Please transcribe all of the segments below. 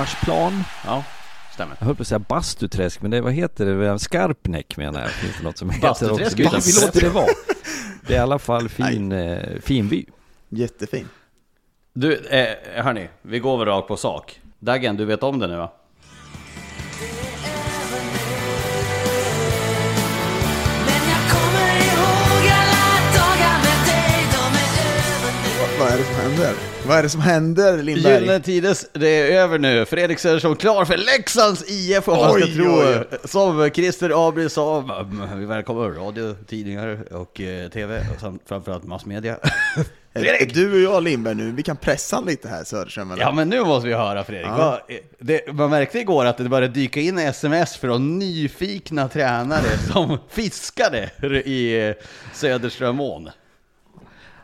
Gullmarsplan. Ja, stämmer. Jag höll på att säga Bastuträsk, men det, vad heter det? Skarpnäck menar jag. Finns det något som heter också? Bastuträsk Vi, låter det vara. Det är i alla fall fin, eh, fin by. Jättefin. Du, eh, hörni, vi går väl rakt på sak. Daggen, du vet om det nu va? Vad, vad är det som händer? Vad är det som händer Lindberg? Gyllene Tides, det är över nu. Fredrik Söderström klar för Leksands IF om man ska Oj, tro. oj, Som Christer Abri sa, vi välkomnar radio, tidningar och eh, tv och samt framförallt massmedia. Är Du och jag Lindberg nu, vi kan pressa han lite här Söderström eller? Ja men nu måste vi höra Fredrik. Ja. Vad- det, man märkte igår att det började dyka in sms från nyfikna tränare som fiskade i eh, Söderströmån.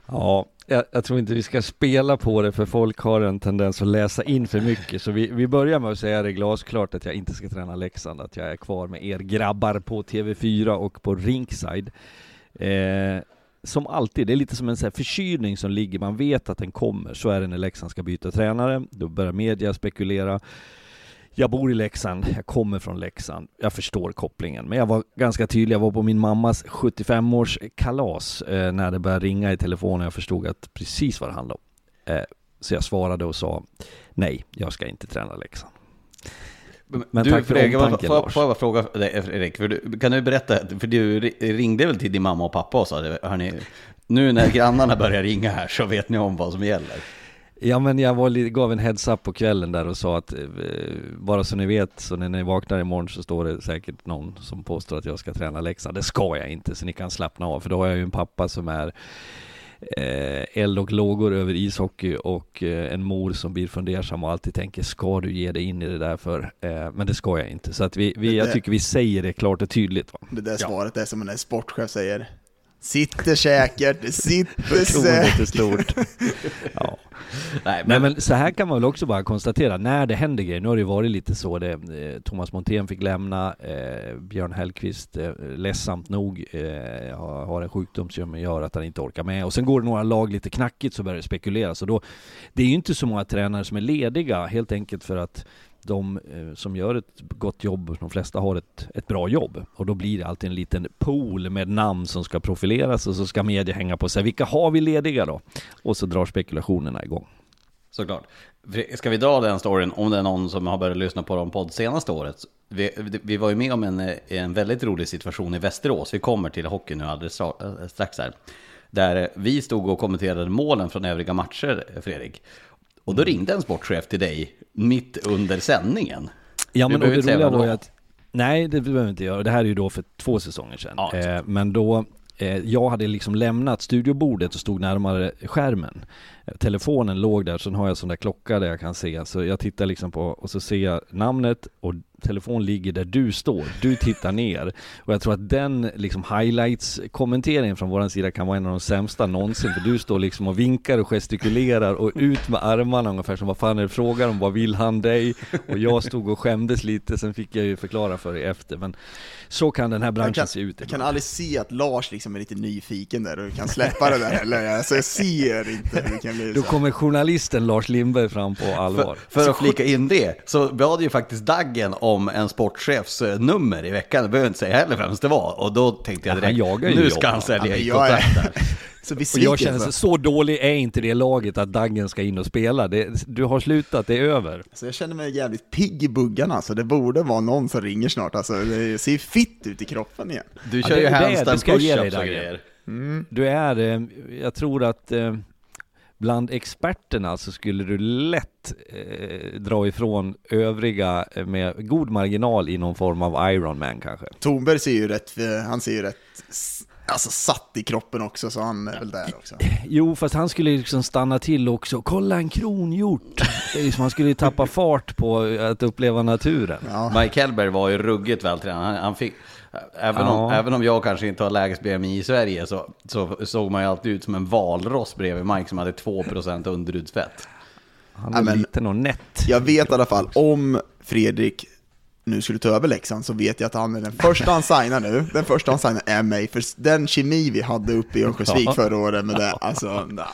Ja, jag, jag tror inte vi ska spela på det för folk har en tendens att läsa in för mycket. Så vi, vi börjar med att säga det glasklart att jag inte ska träna Leksand, att jag är kvar med er grabbar på TV4 och på Rinkside. Eh, som alltid, det är lite som en så här förkylning som ligger, man vet att den kommer. Så är det när Leksand ska byta tränare, då börjar media spekulera. Jag bor i Leksand, jag kommer från Leksand, jag förstår kopplingen. Men jag var ganska tydlig, jag var på min mammas 75-års kalas eh, när det började ringa i telefonen. Jag förstod att precis vad det handlade om. Eh, så jag svarade och sa nej, jag ska inte träna Leksand. Men du, tack för Fredrik, omtanken, får, Lars. får jag bara fråga dig Fredrik, för du, kan du berätta, för du ri- ringde väl till din mamma och pappa och sa hörni, nu när grannarna börjar ringa här så vet ni om vad som gäller. Ja men jag var, gav en heads up på kvällen där och sa att eh, bara så ni vet, så när ni vaknar imorgon så står det säkert någon som påstår att jag ska träna Leksand. Det ska jag inte, så ni kan slappna av. För då har jag ju en pappa som är eh, eld och lågor över ishockey och eh, en mor som blir fundersam och alltid tänker ska du ge dig in i det där för? Eh, men det ska jag inte. Så att vi, vi, jag tycker vi säger det klart och tydligt. Va? Det där svaret är som en sportchef säger. Sitter säkert, sitter Förtroendet är säkert. stort. ja. Nej, Nej men så här kan man väl också bara konstatera, när det händer grejer, nu har det ju varit lite så det, eh, Thomas Montén fick lämna, eh, Björn Hellkvist, eh, ledsamt nog, eh, har, har en sjukdom som gör att han inte orkar med. Och sen går det några lag lite knackigt så börjar det spekuleras. Och då, det är ju inte så många tränare som är lediga, helt enkelt för att de eh, som gör ett gott jobb, de flesta har ett, ett bra jobb. Och då blir det alltid en liten pool med namn som ska profileras och så ska media hänga på sig. Vilka har vi lediga då? Och så drar spekulationerna igång. Såklart. Ska vi dra den storyn, om det är någon som har börjat lyssna på dem podd senaste året. Vi, vi var ju med om en, en väldigt rolig situation i Västerås. Vi kommer till hockey nu alldeles eh, strax här. Där vi stod och kommenterade målen från övriga matcher, eh, Fredrik. Och då ringde en sportchef till dig mitt under sändningen. Ja men och det roliga var ju att, nej det behöver vi inte göra. Det här är ju då för två säsonger sedan. Ja, eh, men då, eh, jag hade liksom lämnat studiobordet och stod närmare skärmen telefonen låg där, så har jag sån där klocka där jag kan se. Så jag tittar liksom på, och så ser jag namnet och telefon ligger där du står. Du tittar ner. Och jag tror att den liksom highlights-kommenteringen från våran sida kan vara en av de sämsta någonsin. För du står liksom och vinkar och gestikulerar och ut med armarna ungefär som vad fan är det frågan om? Vad vill han dig? Och jag stod och skämdes lite, sen fick jag ju förklara för dig efter. Men så kan den här branschen kan, se ut. Jag kan aldrig se att Lars liksom är lite nyfiken där och kan släppa det där heller. Alltså jag ser inte hur det kan bli Då kommer journalisten Lars Lindberg fram på allvar. För, för att flika in det, så bad ju faktiskt Daggen om en sportchefs nummer i veckan. Det behöver jag inte säga heller vem det var. Och då tänkte jag direkt, ja, nu ska han sälja i kontrakt Så och jag känner så, så dålig är inte det laget att Daggen ska in och spela. Det, du har slutat, det är över. Alltså jag känner mig jävligt pigg i buggarna, så det borde vara någon som ringer snart. Alltså, det ser fitt ut i kroppen igen. Du kör ja, ju handstand push-ups och grejer. Mm. Du är, eh, jag tror att eh, bland experterna så skulle du lätt eh, dra ifrån övriga eh, med god marginal i någon form av Ironman kanske. Tornberg ser ju rätt, eh, han ser ju rätt alltså, satt i kroppen också, så han är väl där också. Jo, fast han skulle liksom stanna till också. Kolla en kronhjort! liksom, han skulle ju tappa fart på att uppleva naturen. Ja. Mike Hellberg var ju ruggigt vältränad. Han, han fick... Även, ja. om, även om jag kanske inte har lägst BMI i Sverige så, så såg man ju alltid ut som en valross bredvid Mike som hade 2% underudsfett. Han är ja, liten och nätt. Jag vet i alla fall om Fredrik nu skulle ta över Leksand så vet jag att han är den första han signar nu, den första han signar är mig, för den kemi vi hade uppe i Örnsköldsvik förra året med det, alltså, nah,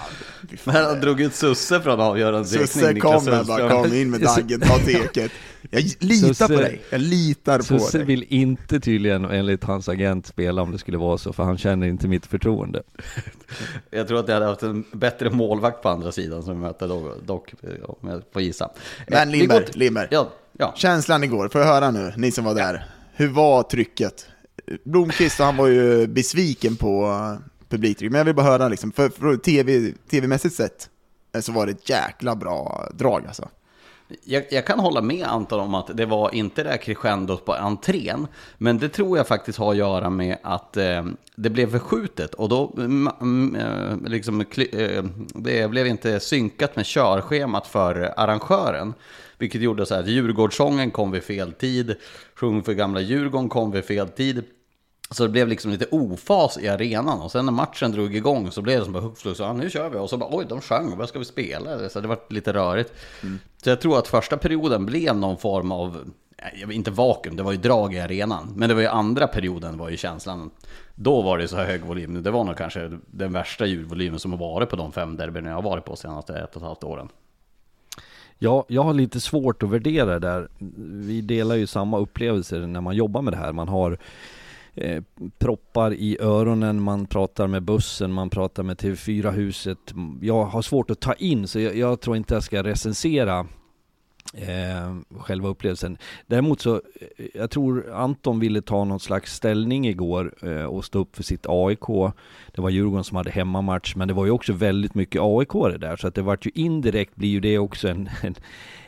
Men han drog ut Susse från avgörande Susse kom bara, kom in med Daggen, ta teket. Jag litar Susse, på dig, jag litar på Susse dig. vill inte tydligen enligt hans agent spela om det skulle vara så, för han känner inte mitt förtroende. Jag tror att jag hade haft en bättre målvakt på andra sidan som möter dock, dock om jag får gissa. Men Lindberg, Lindberg. Ja, ja. känslan igår, får jag höra nu, ni som var där. Hur var trycket? Blomqvist, han var ju besviken på publiktryck, men jag vill bara höra liksom, för, för TV, tv-mässigt sett så var det ett jäkla bra drag alltså. Jag, jag, kan hålla med Anton om att det var inte det här crescendot på entrén. Men det tror jag faktiskt har att göra med att eh, det blev förskjutet. Och då mm, mm eh, liksom, eh, det blev inte synkat med körschemat för arrangören. Vilket gjorde så här att Djurgårdssången kom vid fel tid. Sjung för gamla Djurgården kom vid fel tid. Så det blev liksom lite ofas i arenan och sen när matchen drog igång så blev det som bara hux flux, ja nu kör vi och så bara oj de sjöng, vad ska vi spela? Så det var lite rörigt. Mm. Så jag tror att första perioden blev någon form av, inte vakuum, det var ju drag i arenan. Men det var ju andra perioden var ju känslan, då var det så här hög volym. Det var nog kanske den värsta ljudvolymen som har varit på de fem derbyn jag har varit på senaste ett och ett halvt åren. Ja, jag har lite svårt att värdera det där. Vi delar ju samma upplevelser när man jobbar med det här. Man har eh, proppar i öronen, man pratar med bussen, man pratar med TV4-huset. Jag har svårt att ta in, så jag, jag tror inte jag ska recensera eh, själva upplevelsen. Däremot så, eh, jag tror Anton ville ta någon slags ställning igår eh, och stå upp för sitt AIK. Det var Djurgården som hade hemmamatch, men det var ju också väldigt mycket AIK det där, så att det vart ju indirekt blir ju det också en, en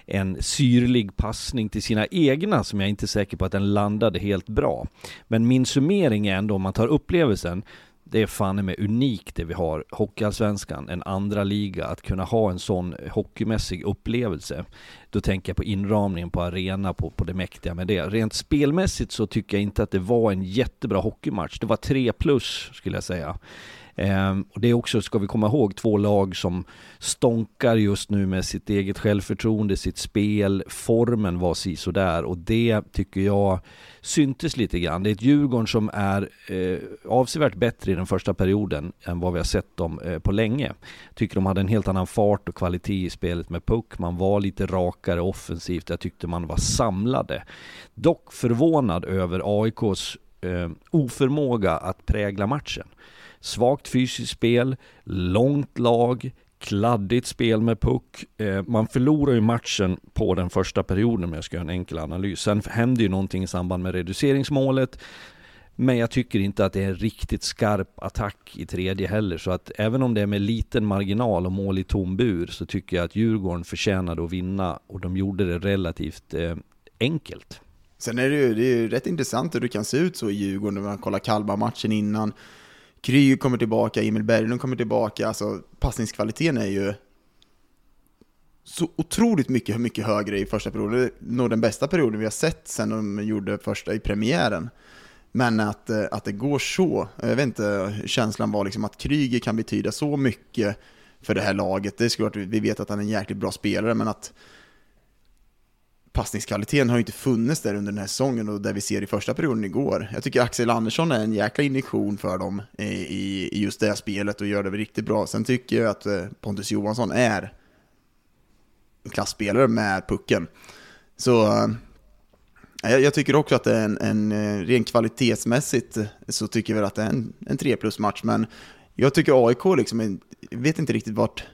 en syrlig passning till sina egna som jag inte är säker på att den landade helt bra. Men min summering är ändå, om man tar upplevelsen, det är fan med unikt det vi har, Hockeyallsvenskan, en andra liga, att kunna ha en sån hockeymässig upplevelse. Då tänker jag på inramningen på arena, på, på det mäktiga med det. Rent spelmässigt så tycker jag inte att det var en jättebra hockeymatch. Det var tre plus skulle jag säga. Ehm, och det är också, ska vi komma ihåg, två lag som stonkar just nu med sitt eget självförtroende, sitt spel, formen var si och det tycker jag syntes lite grann. Det är ett Djurgården som är eh, avsevärt bättre i den första perioden än vad vi har sett dem eh, på länge. Tycker de hade en helt annan fart och kvalitet i spelet med puck. Man var lite rakare offensivt. Jag tyckte man var samlade. Dock förvånad över AIKs eh, oförmåga att prägla matchen. Svagt fysiskt spel, långt lag, kladdigt spel med puck. Eh, man förlorar ju matchen på den första perioden om jag ska göra en enkel analys. Sen händer ju någonting i samband med reduceringsmålet. Men jag tycker inte att det är en riktigt skarp attack i tredje heller. Så att även om det är med liten marginal och mål i tom bur så tycker jag att Djurgården förtjänade att vinna och de gjorde det relativt eh, enkelt. Sen är det ju, det är ju rätt intressant hur det kan se ut så i Djurgården när man kollar Kalmar-matchen innan. Kry kommer tillbaka, Emil Berglund kommer tillbaka, alltså passningskvaliteten är ju så otroligt mycket, mycket högre i första perioden. Det är nog den bästa perioden vi har sett sen de gjorde första i premiären. Men att, eh, att det går så, jag vet inte, känslan var liksom att Kryger kan betyda så mycket för det här laget. Det är såklart, vi vet att han är en jäkligt bra spelare, men att passningskvaliteten har ju inte funnits där under den här säsongen och det vi ser i första perioden igår. Jag tycker Axel Andersson är en jäkla injektion för dem i, i just det här spelet och gör det riktigt bra. Sen tycker jag att eh, Pontus Johansson är en klassspelare med pucken. Så eh, jag, jag tycker också att det är en, en eh, ren kvalitetsmässigt så tycker jag väl att det är en, en 3 plus match, men jag tycker AIK liksom, jag vet inte riktigt vart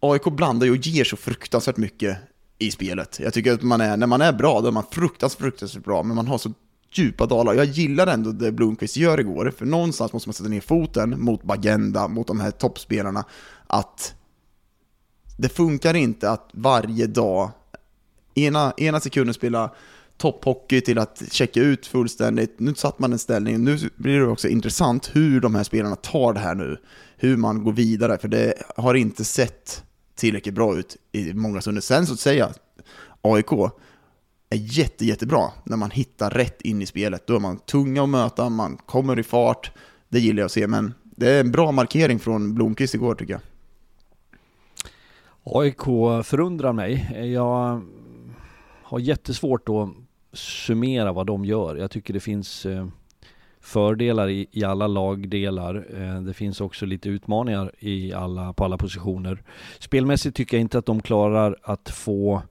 AIK blandar ju och ger så fruktansvärt mycket i spelet. Jag tycker att man är, när man är bra, då är man fruktansvärt, fruktansvärt bra, men man har så djupa dalar. Jag gillar ändå det Blomqvist gör igår, för någonstans måste man sätta ner foten mot Bagenda, mot de här toppspelarna, att det funkar inte att varje dag, ena, ena sekunden spela topphockey till att checka ut fullständigt. Nu satt man en ställning, nu blir det också intressant hur de här spelarna tar det här nu. Hur man går vidare, för det har inte sett tillräckligt bra ut i många stunder. Sen så att säga, AIK är jätte, jättebra när man hittar rätt in i spelet. Då är man tunga att möta, man kommer i fart. Det gillar jag att se, men det är en bra markering från Blomqvist igår tycker jag. AIK förundrar mig. Jag har jättesvårt att summera vad de gör. Jag tycker det finns eh, fördelar i, i alla lagdelar. Eh, det finns också lite utmaningar i alla, på alla positioner. Spelmässigt tycker jag inte att de klarar att få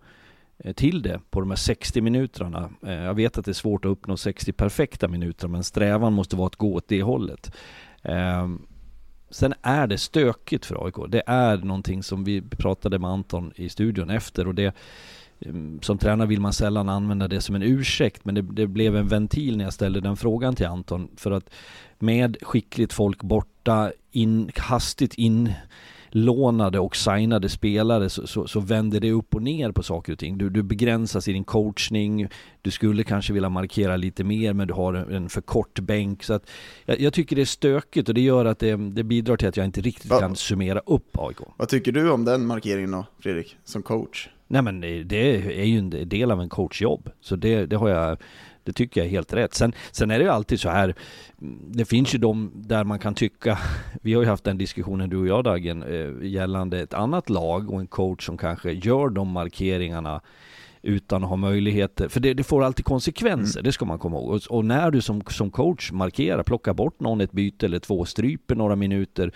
eh, till det på de här 60 minuterna. Eh, jag vet att det är svårt att uppnå 60 perfekta minuter, men strävan måste vara att gå åt det hållet. Ehm, sen är det stökigt för AIK. Det är någonting som vi pratade med Anton i studion efter och det som tränare vill man sällan använda det som en ursäkt, men det, det, blev en ventil när jag ställde den frågan till Anton. För att med skickligt folk borta, in, hastigt inlånade och signade spelare så, så, så, vänder det upp och ner på saker och ting. Du, du begränsas i din coachning, du skulle kanske vilja markera lite mer men du har en för kort bänk. Så att jag, jag tycker det är stökigt och det gör att det, det bidrar till att jag inte riktigt Va, kan summera upp AIK. Vad tycker du om den markeringen då, Fredrik, som coach? Nej men det är ju en del av en coachjobb. Så det, det har jag det tycker jag är helt rätt. Sen, sen är det ju alltid så här, det finns ju de där man kan tycka, vi har ju haft den diskussionen du och jag Dagen, eh, gällande ett annat lag och en coach som kanske gör de markeringarna utan att ha möjligheter. För det, det får alltid konsekvenser, mm. det ska man komma ihåg. Och, och, när du som, som coach markerar, plockar bort någon ett byte eller två, stryper några minuter,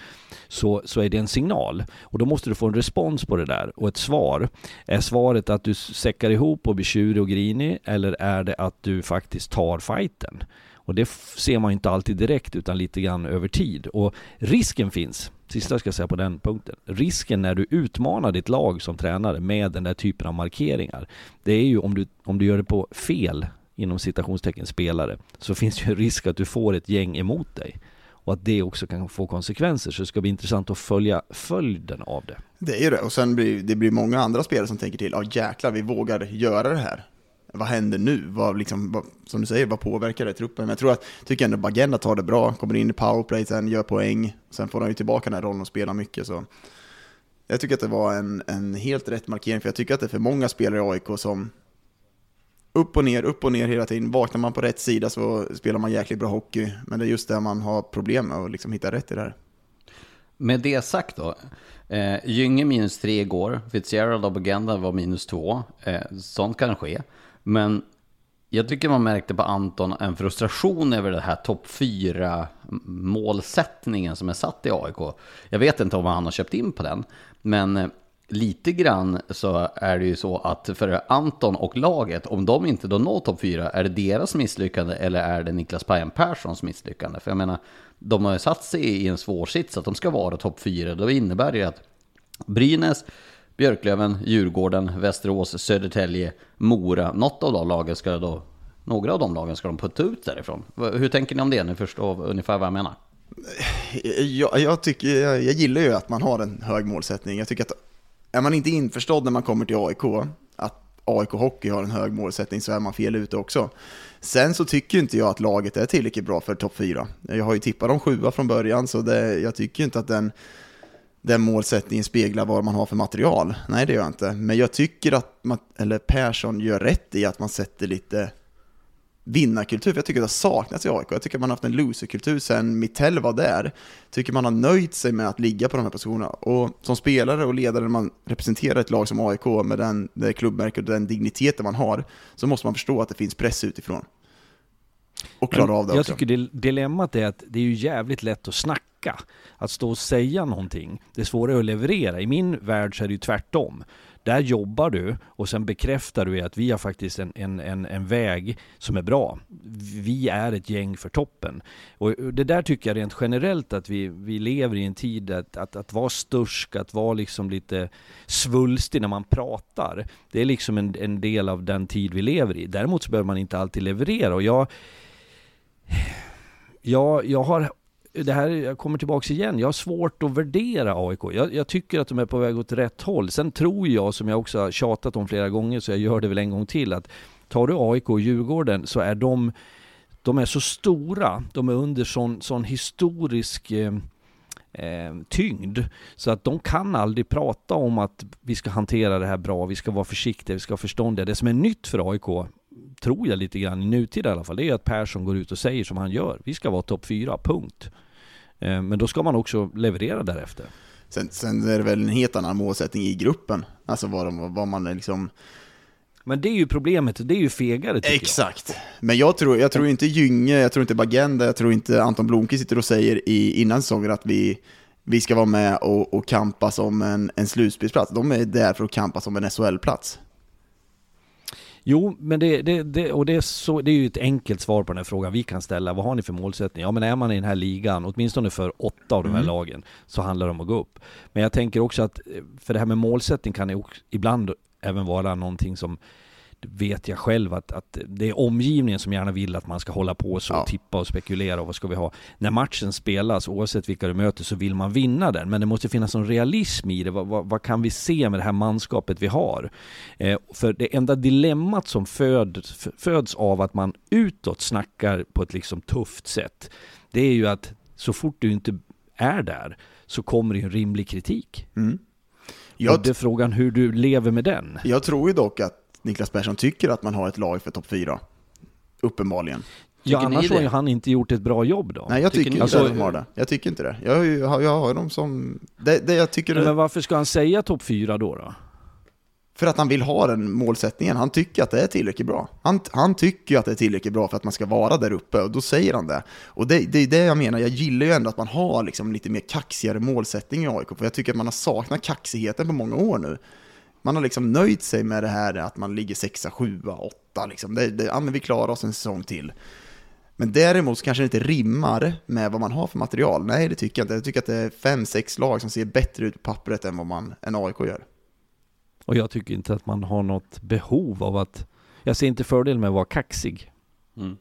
så, så är det en signal. Och då måste du få en respons på det där och ett svar. Är svaret att du säckar ihop och blir tjurig och grinig eller är det att du faktiskt tar fighten? Och det ser man inte alltid direkt utan lite grann över tid. Och risken finns, sista ska jag säga på den punkten, risken när du utmanar ditt lag som tränare med den där typen av markeringar, det är ju om du, om du gör det på fel, inom citationstecken spelare, så finns det ju en risk att du får ett gäng emot dig och att det också kan få konsekvenser. Så det ska bli intressant att följa följden av det. Det är ju det, och sen blir det blir många andra spelare som tänker till, ja jäklar vi vågar göra det här vad händer nu? Vad, liksom, vad, som du säger, vad påverkar det truppen? Men jag tror att, tycker ändå Bagenda tar det bra, kommer in i powerplay, sen gör poäng, sen får han ju tillbaka den här rollen och spelar mycket. Så. Jag tycker att det var en, en helt rätt markering, för jag tycker att det är för många spelare i AIK som upp och ner, upp och ner hela tiden. Vaknar man på rätt sida så spelar man jäkligt bra hockey, men det är just det man har problem med, att liksom hitta rätt i det här. Med det sagt då, eh, Gynge minus tre igår, Fitzgerald och Bagenda var minus två, eh, sånt kan ske. Men jag tycker man märkte på Anton en frustration över den här topp 4 målsättningen som är satt i AIK. Jag vet inte om han har köpt in på den, men eh, lite grann så är det ju så att för Anton och laget, om de inte då når topp 4, är det deras misslyckande eller är det Niklas Pajen Perssons misslyckande? För jag menar, de har ju satt sig i en svår sits att de ska vara topp 4, då innebär det ju att Brynäs, Björklöven, Djurgården, Västerås, Södertälje, Mora. Något av de lagen ska då, några av de lagen ska de putta ut därifrån. Hur tänker ni om det? Ni förstår ungefär vad jag menar. Jag, jag, tycker, jag, jag gillar ju att man har en hög målsättning. Jag tycker att är man inte införstådd när man kommer till AIK, att AIK Hockey har en hög målsättning, så är man fel ute också. Sen så tycker inte jag att laget är tillräckligt bra för topp 4. Jag har ju tippat dem sjua från början, så det, jag tycker inte att den, den målsättningen speglar vad man har för material. Nej, det gör jag inte. Men jag tycker att man, eller Persson gör rätt i att man sätter lite vinnarkultur, för jag tycker det har saknats i AIK. Jag tycker man har haft en loserkultur sen Mittell var där. Jag tycker man har nöjt sig med att ligga på de här positionerna. Och som spelare och ledare när man representerar ett lag som AIK med den, det klubbmärket och den digniteten man har, så måste man förstå att det finns press utifrån. Och klara av det Jag också. tycker dilemmat är att det är ju jävligt lätt att snacka. Att stå och säga någonting. Det är svårare att leverera. I min värld så är det ju tvärtom. Där jobbar du och sen bekräftar du att vi har faktiskt en, en, en, en väg som är bra. Vi är ett gäng för toppen. Och det där tycker jag rent generellt att vi, vi lever i en tid att, att, att vara störsk, att vara liksom lite svulstig när man pratar. Det är liksom en, en del av den tid vi lever i. Däremot så behöver man inte alltid leverera och jag jag, jag har det här, jag kommer tillbaks igen, jag har svårt att värdera AIK. Jag, jag, tycker att de är på väg åt rätt håll. Sen tror jag, som jag också har tjatat om flera gånger, så jag gör det väl en gång till, att tar du AIK och Djurgården så är de, de är så stora, de är under sån, sån historisk eh, eh, tyngd. Så att de kan aldrig prata om att vi ska hantera det här bra, vi ska vara försiktiga, vi ska vara förståndiga. Det som är nytt för AIK, tror jag lite grann i nutid i alla fall, det är att Persson går ut och säger som han gör. Vi ska vara topp fyra, punkt. Eh, men då ska man också leverera därefter. Sen, sen är det väl en helt annan målsättning i gruppen. Alltså vad, de, vad man liksom... Men det är ju problemet, det är ju fegare tycker Exakt. Jag. Men jag tror, jag tror inte Gynge, jag tror inte Bagenda, jag tror inte Anton Blomqvist sitter och säger i, innan säsongen att vi, vi ska vara med och, och kampa som en, en slutspelsplats. De är där för att kampa som en SHL-plats. Jo, men det, det, det, och det, är så, det är ju ett enkelt svar på den här frågan vi kan ställa. Vad har ni för målsättning? Ja, men är man i den här ligan, åtminstone för åtta av de här mm. lagen, så handlar det om att gå upp. Men jag tänker också att, för det här med målsättning kan ju ibland även vara någonting som vet jag själv att, att det är omgivningen som gärna vill att man ska hålla på så ja. och tippa och spekulera och vad ska vi ha. När matchen spelas, oavsett vilka du möter, så vill man vinna den. Men det måste finnas en realism i det. Vad, vad, vad kan vi se med det här manskapet vi har? Eh, för det enda dilemmat som föds, föds av att man utåt snackar på ett liksom tufft sätt, det är ju att så fort du inte är där så kommer det en rimlig kritik. Mm. Jag, det är frågan hur du lever med den. Jag tror ju dock att Niklas Persson tycker att man har ett lag för topp 4. Uppenbarligen. Ja, annars har ju han inte gjort ett bra jobb då. Nej, jag tycker, tycker inte alltså, att de har det. Jag tycker inte det. Jag, jag, jag har dem som... Det, det jag tycker men, det... varför ska han säga topp 4 då, då? För att han vill ha den målsättningen. Han tycker att det är tillräckligt bra. Han, han tycker att det är tillräckligt bra för att man ska vara där uppe och då säger han det. Och det, det är det jag menar, jag gillar ju ändå att man har liksom lite mer kaxigare målsättning i AIK. För jag tycker att man har saknat kaxigheten på många år nu man har liksom nöjt sig med det här att man ligger sexa, sjua, åtta. Liksom. Det, det, ja, men vi klarar oss en säsong till. Men däremot så kanske det inte rimmar med vad man har för material. Nej, det tycker jag inte. Jag tycker att det är fem, sex lag som ser bättre ut på pappret än vad man, en AIK gör. Och jag tycker inte att man har något behov av att... Jag ser inte fördel med att vara kaxig. Mm.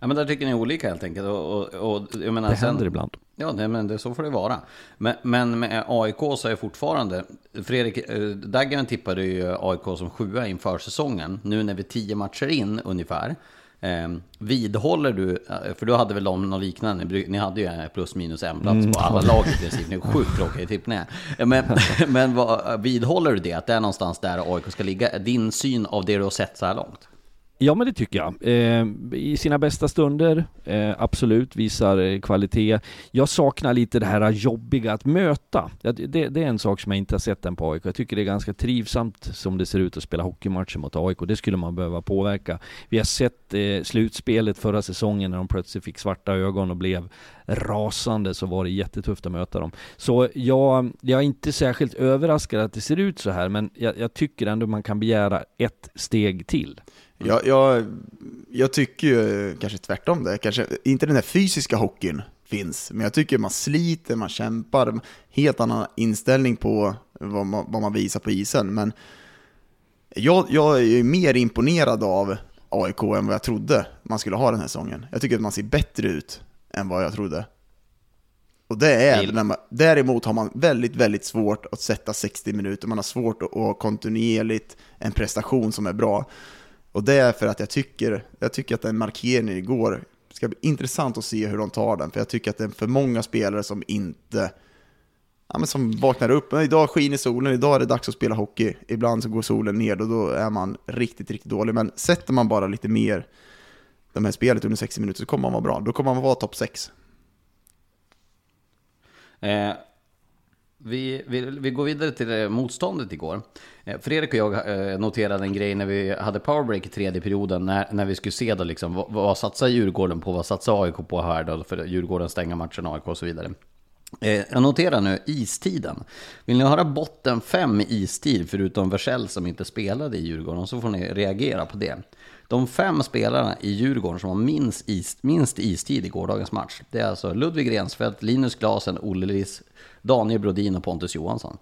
Ja, men där tycker ni olika helt enkelt. Och, och, och jag menar, det händer sen, ibland. Ja, det, men det, så får det vara. Men, men med AIK så är fortfarande... Fredrik eh, Daggaren tippade ju AIK som sjua inför säsongen. Nu när vi är tio matcher in ungefär. Eh, vidhåller du, eh, för du hade väl något liknande, ni hade ju plus minus en plats mm. på alla lag i princip, ni är sjukt tråkiga tippningar. Men, men vad, vidhåller du det, att det är någonstans där AIK ska ligga? Din syn av det du har sett så här långt? Ja men det tycker jag. Eh, I sina bästa stunder, eh, absolut, visar eh, kvalitet. Jag saknar lite det här jobbiga att möta. Det, det, det, är en sak som jag inte har sett än på AIK. Jag tycker det är ganska trivsamt som det ser ut att spela hockeymatcher mot AIK. Det skulle man behöva påverka. Vi har sett eh, slutspelet förra säsongen när de plötsligt fick svarta ögon och blev rasande så var det jättetufft att möta dem. Så jag, jag är inte särskilt överraskad att det ser ut så här men jag, jag tycker ändå man kan begära ett steg till. Jag, jag, jag tycker ju kanske tvärtom det. Kanske inte den här fysiska hockeyn finns. Men jag tycker man sliter, man kämpar, helt annan inställning på vad man, vad man visar på isen. Men jag, jag är mer imponerad av AIK än vad jag trodde man skulle ha den här säsongen. Jag tycker att man ser bättre ut än vad jag trodde. Och det är, man, däremot har man väldigt, väldigt svårt att sätta 60 minuter. Man har svårt att, att kontinuerligt en prestation som är bra. Och det är för att jag tycker, jag tycker att den markeringen igår, det ska bli intressant att se hur de tar den. För jag tycker att det är för många spelare som inte, ja men som vaknar upp. Idag skiner solen, idag är det dags att spela hockey. Ibland så går solen ner och då är man riktigt, riktigt dålig. Men sätter man bara lite mer de här spelet under 60 minuter så kommer man vara bra. Då kommer man vara topp 6. Eh, vi, vi, vi, går vidare till eh, motståndet igår. Eh, Fredrik och jag eh, noterade en grej när vi hade powerbreak i tredje perioden, när, när vi skulle se då liksom, vad, vad satsar Djurgården på, vad satsar AIK på här då, för Djurgården stänger matchen, AIK och så vidare. Jag noterar nu istiden. Vill ni höra botten fem i istid, förutom Versell som inte spelade i Djurgården, så får ni reagera på det. De fem spelarna i Djurgården som har minst, is, minst istid i gårdagens match, det är alltså Ludvig Rensfeldt, Linus Klasen, Olle Liss, Daniel Brodin och Pontus Johansson.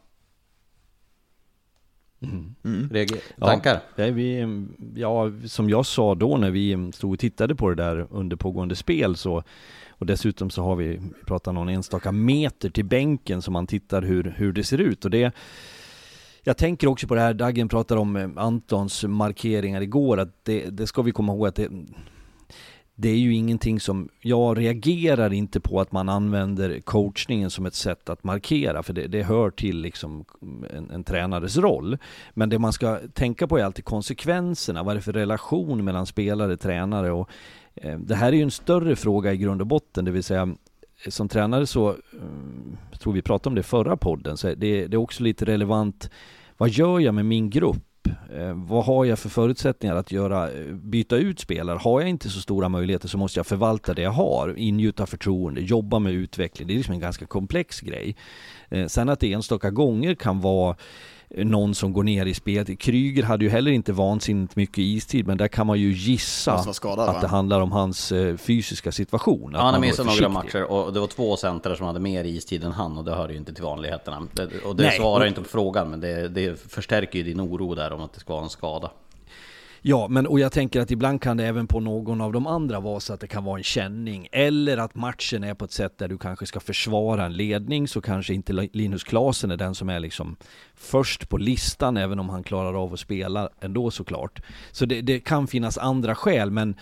Mm. Mm. Tankar? Ja, vi, ja, som jag sa då när vi stod och tittade på det där under pågående spel så och dessutom så har vi, pratat någon enstaka meter till bänken så man tittar hur, hur det ser ut och det jag tänker också på det här, Dagen pratade om eh, Antons markeringar igår, att det, det ska vi komma ihåg att det, det är ju ingenting som, jag reagerar inte på att man använder coachningen som ett sätt att markera, för det, det hör till liksom en, en tränares roll. Men det man ska tänka på är alltid konsekvenserna, vad är det för relation mellan spelare, tränare och eh, det här är ju en större fråga i grund och botten, det vill säga som tränare så, eh, jag tror vi pratade om det i förra podden, så det, det är också lite relevant, vad gör jag med min grupp? Eh, vad har jag för förutsättningar att göra, eh, byta ut spelare? Har jag inte så stora möjligheter så måste jag förvalta det jag har, ingjuta förtroende, jobba med utveckling. Det är liksom en ganska komplex grej. Sen att det enstaka gånger kan vara någon som går ner i spelet. Kryger hade ju heller inte vansinnigt mycket istid, men där kan man ju gissa skadad, att va? det handlar om hans eh, fysiska situation. Ja, han har missat några matcher och det var två centrar som hade mer istid än han och det hör ju inte till vanligheterna. och det Nej, svarar inte på frågan, men det, det förstärker ju din oro där om att det ska vara en skada. Ja, men och jag tänker att ibland kan det även på någon av de andra vara så att det kan vara en känning. Eller att matchen är på ett sätt där du kanske ska försvara en ledning så kanske inte Linus Klasen är den som är liksom först på listan även om han klarar av att spela ändå såklart. Så det, det kan finnas andra skäl men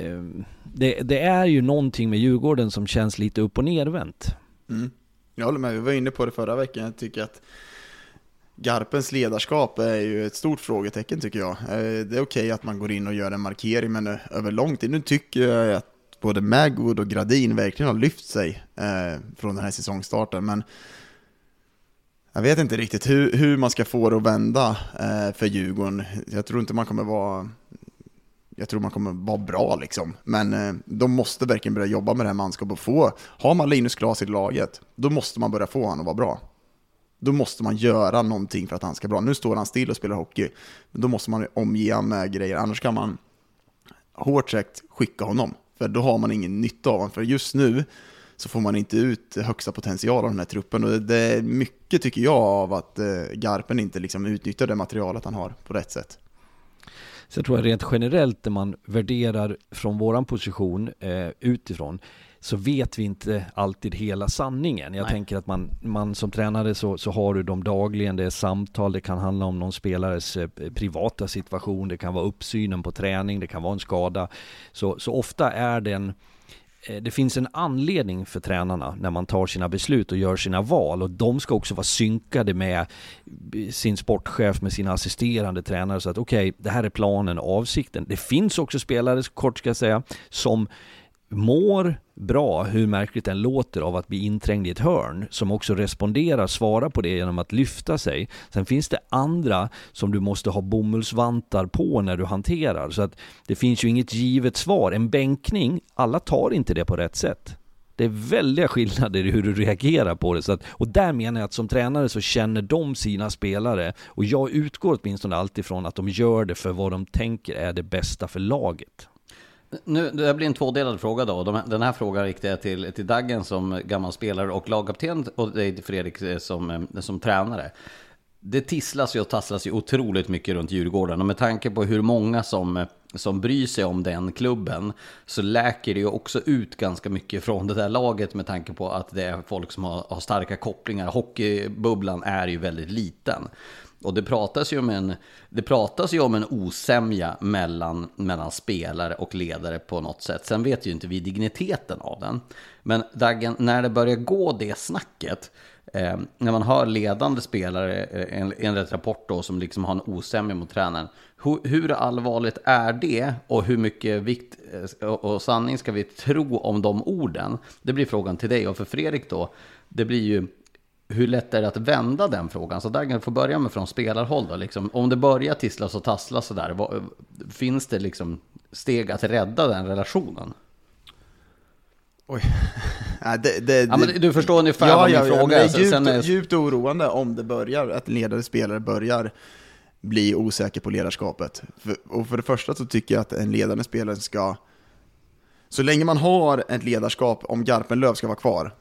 eh, det, det, är ju någonting med Djurgården som känns lite upp och nervänt. Mm. Jag håller med, vi var inne på det förra veckan. Jag tycker att Garpens ledarskap är ju ett stort frågetecken tycker jag. Eh, det är okej okay att man går in och gör en markering, men eh, över lång tid, nu tycker jag att både Magwood och Gradin verkligen har lyft sig eh, från den här säsongstarten, men jag vet inte riktigt hur, hur man ska få det att vända för Djurgården. Jag tror inte man kommer vara jag tror man kommer vara bra liksom. Men de måste verkligen börja jobba med det här manskapet och få, har man Linus Klas i laget, då måste man börja få honom att vara bra. Då måste man göra någonting för att han ska bra. Nu står han still och spelar hockey. Då måste man omge honom med grejer, annars kan man hårt sagt skicka honom. För då har man ingen nytta av honom. För just nu så får man inte ut högsta potential av den här truppen. Och det är mycket, tycker jag, av att eh, Garpen inte liksom utnyttjar det materialet han har på rätt sätt. Så jag tror att rent generellt när man värderar från våran position eh, utifrån så vet vi inte alltid hela sanningen. Jag Nej. tänker att man, man som tränare så, så har du dem dagligen, det är samtal, det kan handla om någon spelares eh, privata situation, det kan vara uppsynen på träning, det kan vara en skada. Så, så ofta är det en eh, det finns en anledning för tränarna när man tar sina beslut och gör sina val och de ska också vara synkade med sin sportchef, med sina assisterande tränare så att okej, okay, det här är planen och avsikten. Det finns också spelare, kort ska jag säga, som mår bra, hur märkligt den låter, av att bli inträngd i ett hörn, som också responderar, svarar på det genom att lyfta sig. Sen finns det andra som du måste ha bomullsvantar på när du hanterar, så att det finns ju inget givet svar. En bänkning, alla tar inte det på rätt sätt. Det är väldiga skillnader i hur du reagerar på det. Så att, och där menar jag att som tränare så känner de sina spelare och jag utgår åtminstone alltid från att de gör det för vad de tänker är det bästa för laget. Nu, det blir en tvådelad fråga då. den här frågan riktar jag till, till Daggen som gammal spelare och lagkapten och dig till Fredrik eh, som, eh, som tränare. Det tisslas ju och tasslas ju otroligt mycket runt Djurgården och med tanke på hur många som, eh, som bryr sig om den klubben så läker det ju också ut ganska mycket från det där laget med tanke på att det är folk som har, har starka kopplingar. Hockeybubblan är ju väldigt liten. Och det pratas ju om en, det pratas ju om en osämja mellan, mellan spelare och ledare på något sätt. Sen vet ju inte vi digniteten av den. Men Daggen, när det börjar gå det snacket, eh, när man hör ledande spelare, eh, enligt rapport då, som liksom har en osämja mot tränaren. Hur, hur allvarligt är det och hur mycket vikt eh, och, och sanning ska vi tro om de orden? Det blir frågan till dig och för Fredrik då. Det blir ju hur lätt är det att vända den frågan? Så där kan vi få börja med från spelarhåll då. Liksom, om det börjar tisslas och tasslas sådär, finns det liksom steg att rädda den relationen? Oj. Ja, det, det, ja, men du förstår ungefär ja, vad min ja, fråga är. Djupt, sen är... djupt oroande om det börjar, att ledare spelare börjar bli osäker på ledarskapet. För, och för det första så tycker jag att en ledande spelare ska, så länge man har ett ledarskap, om Garpenlöv ska vara kvar,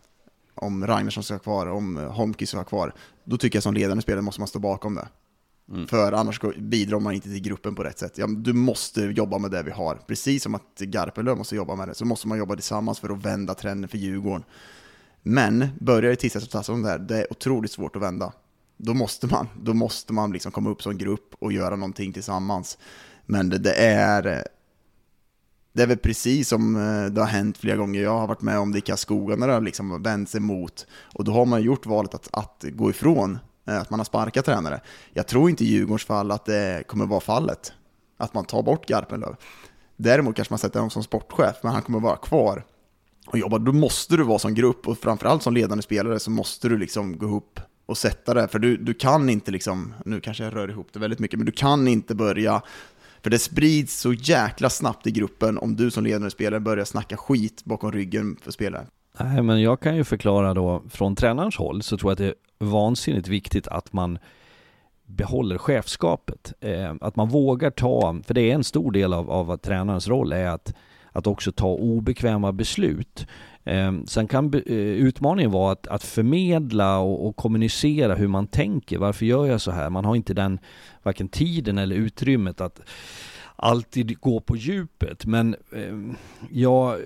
om Ragnarsson ska vara kvar, om Holmqvist ska vara kvar, då tycker jag som ledande spelare måste man stå bakom det. Mm. För annars bidrar man inte till gruppen på rätt sätt. Ja, du måste jobba med det vi har. Precis som att Garpenlöv måste jobba med det, så måste man jobba tillsammans för att vända trenden för Djurgården. Men börjar det tissas och tassas om det här, det är otroligt svårt att vända. Då måste man, då måste man liksom komma upp som grupp och göra någonting tillsammans. Men det, det är det är väl precis som eh, det har hänt flera gånger. Jag har varit med om det i Karlskoga när det har liksom vänt sig mot. Och då har man gjort valet att, att gå ifrån, eh, att man har sparkat tränare. Jag tror inte i Djurgårdens fall att det kommer vara fallet, att man tar bort Garpenlöv. Däremot kanske man sätter honom som sportchef, men han kommer vara kvar och jobba. Då måste du vara som grupp och framförallt som ledande spelare så måste du liksom gå ihop och sätta det. För du, du kan inte liksom, nu kanske jag rör ihop det väldigt mycket, men du kan inte börja för det sprids så jäkla snabbt i gruppen om du som ledande spelare börjar snacka skit bakom ryggen för spelaren. Nej, men jag kan ju förklara då från tränarens håll så tror jag att det är vansinnigt viktigt att man behåller chefskapet. Eh, att man vågar ta, för det är en stor del av, av tränarens roll, är att, att också ta obekväma beslut. Ehm, sen kan eh, utmaningen vara att, att förmedla och, och, kommunicera hur man tänker. Varför gör jag så här? Man har inte den varken tiden eller utrymmet att alltid gå på djupet. Men eh, jag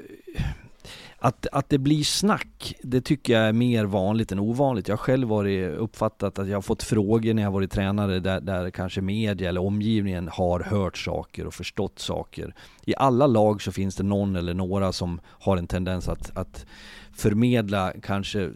att, att det blir snack, det tycker jag är mer vanligt än ovanligt. Jag har själv varit uppfattat att jag har fått frågor när jag varit tränare där, där kanske media eller omgivningen har hört saker och förstått saker. I alla lag så finns det någon eller några som har en tendens att, att förmedla kanske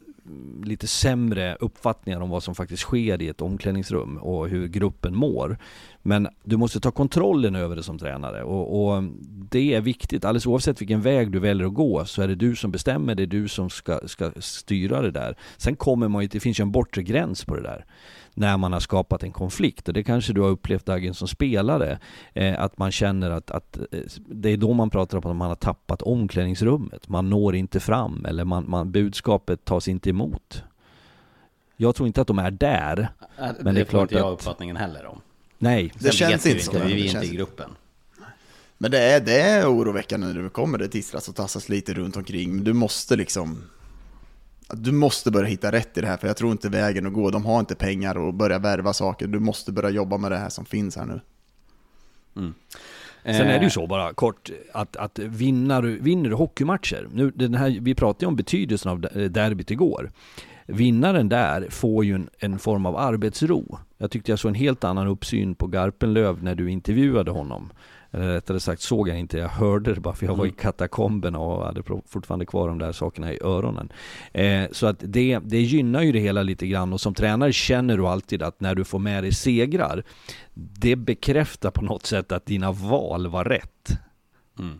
lite sämre uppfattningar om vad som faktiskt sker i ett omklädningsrum och hur gruppen mår. Men du måste ta kontrollen över det som tränare och, och, det är viktigt. Alldeles oavsett vilken väg du väljer att gå så är det du som bestämmer, det är du som ska, ska styra det där. Sen kommer man ju, det finns ju en bortre gräns på det där när man har skapat en konflikt. Och det kanske du har upplevt Dagen som spelare, eh, att man känner att, att eh, det är då man pratar om att man har tappat omklädningsrummet. Man når inte fram eller man, man, budskapet tas inte emot. Jag tror inte att de är där. Äh, men det, det är klart inte jag att... uppfattningen heller om. Nej. Det känns inte så. Vi är inte i gruppen. Men det är, det är oroväckande när det kommer det tisslas och tassas lite runt omkring. Men du måste liksom du måste börja hitta rätt i det här, för jag tror inte vägen att gå. De har inte pengar och börja värva saker. Du måste börja jobba med det här som finns här nu. Mm. Sen är det ju eh. så bara kort att, att vinner, du, vinner du hockeymatcher, nu, den här, vi pratade ju om betydelsen av derbyt igår. Vinnaren där får ju en, en, form av arbetsro. Jag tyckte jag såg en helt annan uppsyn på Garpenlöv när du intervjuade honom. Eller rättare sagt såg jag inte, jag hörde det bara för jag var i mm. katakomberna och hade fortfarande kvar de där sakerna i öronen. Eh, så att det, det gynnar ju det hela lite grann och som tränare känner du alltid att när du får med dig segrar, det bekräftar på något sätt att dina val var rätt. Mm.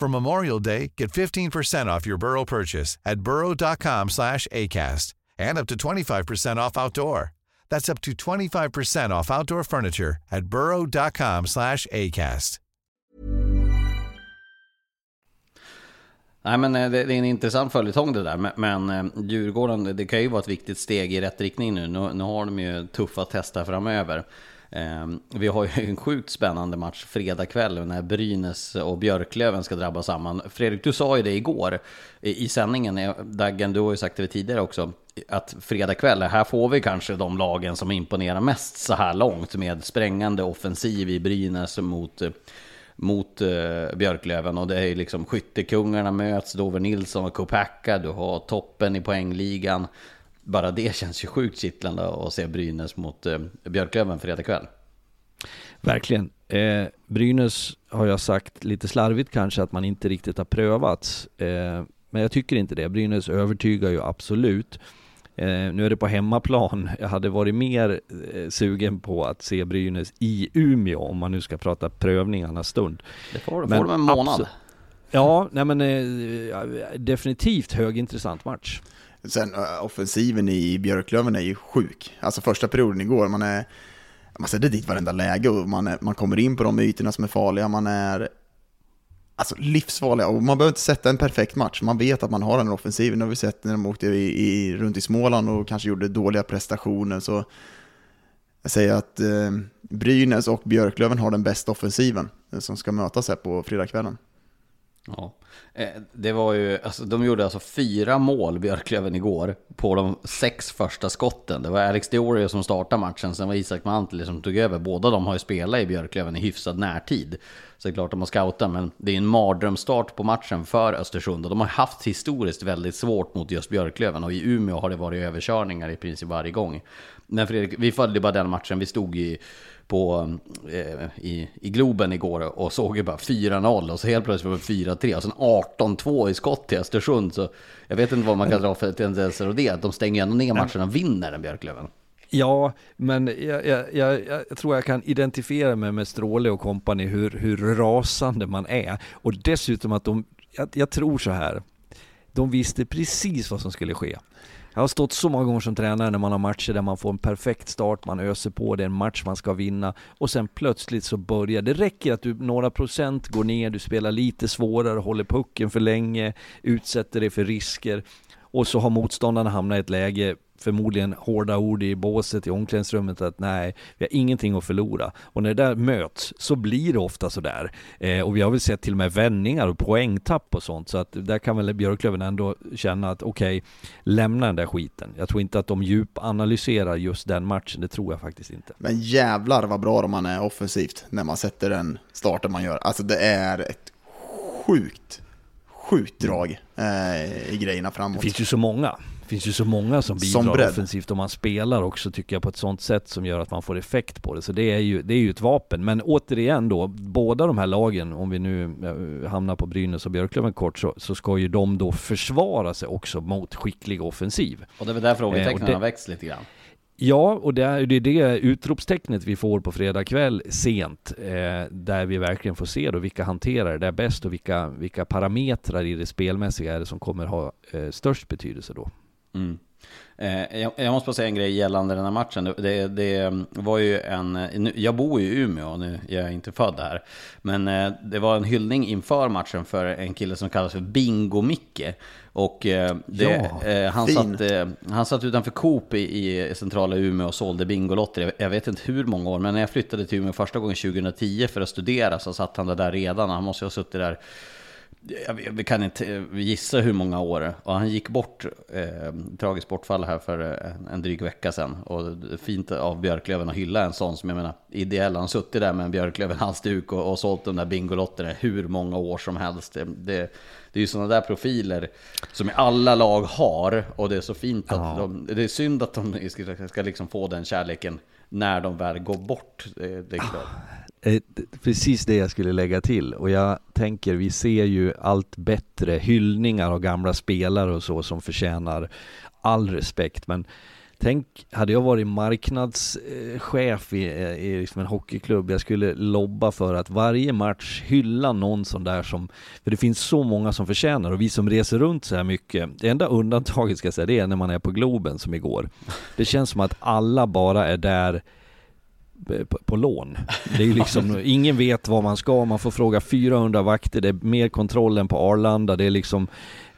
For Memorial Day, get 15% off your Burrow purchase at burrow.com slash ACAST and up to 25% off outdoor. That's up to 25% off outdoor furniture at burrow.com slash ACAST. Nej, men eh, det, det är en intressant följetong det där. Men, men eh, Djurgården, det kan ju vara ett viktigt steg i rätt riktning nu. Nu, nu har de ju tuffa tester framöver. Ehm, vi har ju en sjukt spännande match fredag kväll när Brynäs och Björklöven ska drabba samman. Fredrik, du sa ju det igår i sändningen, eh, Daggen, du har ju sagt det tidigare också, att fredag kväll, här får vi kanske de lagen som imponerar mest så här långt med sprängande offensiv i Brynäs mot eh, mot eh, Björklöven och det är ju liksom skyttekungarna möts, Dover Nilsson och Kopacka, du har toppen i poängligan bara det känns ju sjukt kittlande att se Brynäs mot eh, Björklöven fredag kväll. Verkligen. Eh, Brynäs har jag sagt lite slarvigt kanske att man inte riktigt har prövat. Eh, men jag tycker inte det. Brynäs övertygar ju absolut. Eh, nu är det på hemmaplan. Jag hade varit mer eh, sugen på att se Brynäs i Umeå om man nu ska prata prövningarnas stund. Det får, men får de en månad. Ja, nej men eh, definitivt högintressant match. Sen offensiven i Björklöven är ju sjuk. Alltså första perioden igår, man är... Man sätter dit varenda läge och man, är, man kommer in på de ytorna som är farliga. Man är alltså livsfarliga och man behöver inte sätta en perfekt match. Man vet att man har den offensiven. Det har vi sett när de åkte i, i, runt i Småland och kanske gjorde dåliga prestationer. Så jag säger att eh, Brynäs och Björklöven har den bästa offensiven eh, som ska mötas här på fredagskvällen. Ja, eh, det var ju, alltså, de gjorde alltså fyra mål, Björklöven, igår på de sex första skotten. Det var Alex Diorio som startade matchen, sen var Isak Mantli som tog över. Båda de har ju spelat i Björklöven i hyfsad närtid. Så det är klart de har scoutat, men det är en mardrömsstart på matchen för Östersund. Och de har haft historiskt väldigt svårt mot just Björklöven. Och i Umeå har det varit överkörningar i princip varje gång. Men Fredrik, vi följde bara den matchen, vi stod i på, eh, i, i Globen igår och såg ju bara 4-0 och så helt plötsligt var det 4-3 och sen 18-2 i skott till Östersund. Så jag vet inte vad man kan dra för tendenser och det, att de stänger ändå ner matchen och vinner den Björklöven. Ja, men jag, jag, jag, jag, tror jag kan identifiera mig med Stråle och kompani hur, hur rasande man är. Och dessutom att de, jag, tror så här, de visste precis vad som skulle ske. Jag har stått så många gånger som tränare när man har matcher där man får en perfekt start, man öser på, det är en match man ska vinna och sen plötsligt så börjar det. räcker att du några procent går ner, du spelar lite svårare, håller pucken för länge, utsätter dig för risker och så har motståndarna hamnat i ett läge förmodligen hårda ord i båset i omklädningsrummet att nej, vi har ingenting att förlora. Och när det där möts så blir det ofta sådär. Eh, och vi har väl sett till och med vändningar och poängtapp och sånt, så att där kan väl Björklöven ändå känna att okej, okay, lämna den där skiten. Jag tror inte att de djupanalyserar just den matchen, det tror jag faktiskt inte. Men jävlar vad bra de man är offensivt när man sätter den starten man gör. Alltså det är ett sjukt sjukt drag eh, i grejerna framåt. Det finns ju så många. Det finns ju så många som bidrar offensivt och man spelar också tycker jag på ett sånt sätt som gör att man får effekt på det. Så det är ju, det är ju ett vapen. Men återigen då, båda de här lagen, om vi nu eh, hamnar på Brynäs och Björklöven kort, så, så ska ju de då försvara sig också mot skicklig offensiv. Och det är väl där frågetecknen eh, har växt lite grann. Ja, och det är det, är det utropstecknet vi får på fredag kväll sent, eh, där vi verkligen får se då vilka hanterar det bäst och vilka, vilka parametrar i det spelmässiga är det som kommer ha eh, störst betydelse då. Mm. Eh, jag, jag, måste bara säga en grej gällande den här matchen. Det, det, var ju en... Jag bor ju i Umeå, nu jag är jag inte född här. Men eh, det var en hyllning inför matchen för en kille som kallas för Bingo-Micke. Och eh, det, ja, han, satt, han satt utanför Coop i, i centrala Umeå och sålde Bingolotter. Jag vet inte hur många år, men när jag flyttade till Umeå första gången 2010 för att studera så satt han där redan. Han måste ju ha suttit där vi kan inte gissa hur många år. Och han gick bort, eh, tragiskt bortfall här för en, en dryg vecka sedan. Och fint av Björklöven att hylla en sån som jag menar, ideell. Han suttit där med en Björklöven-halsduk och, och sålt de där Bingolotterna hur många år som helst. Det, det, det är ju sådana där profiler som alla lag har. Och det är så fint att ja. de, det är synd att de ska, ska liksom få den kärleken när de väl går bort. Det, det är klart. Eh, precis det jag skulle lägga till och jag tänker vi ser ju allt bättre hyllningar av gamla spelare och så som förtjänar all respekt men Tänk, hade jag varit marknadschef i, eh, i liksom en hockeyklubb, jag skulle lobba för att varje match hylla någon sån där som, för det finns så många som förtjänar och vi som reser runt så här mycket, det enda undantaget ska jag säga, det är när man är på Globen som igår. Det känns som att alla bara är där på, på lån. Det är ju liksom, ingen vet vad man ska, man får fråga 400 vakter, det är mer kontroll än på Arlanda, det är liksom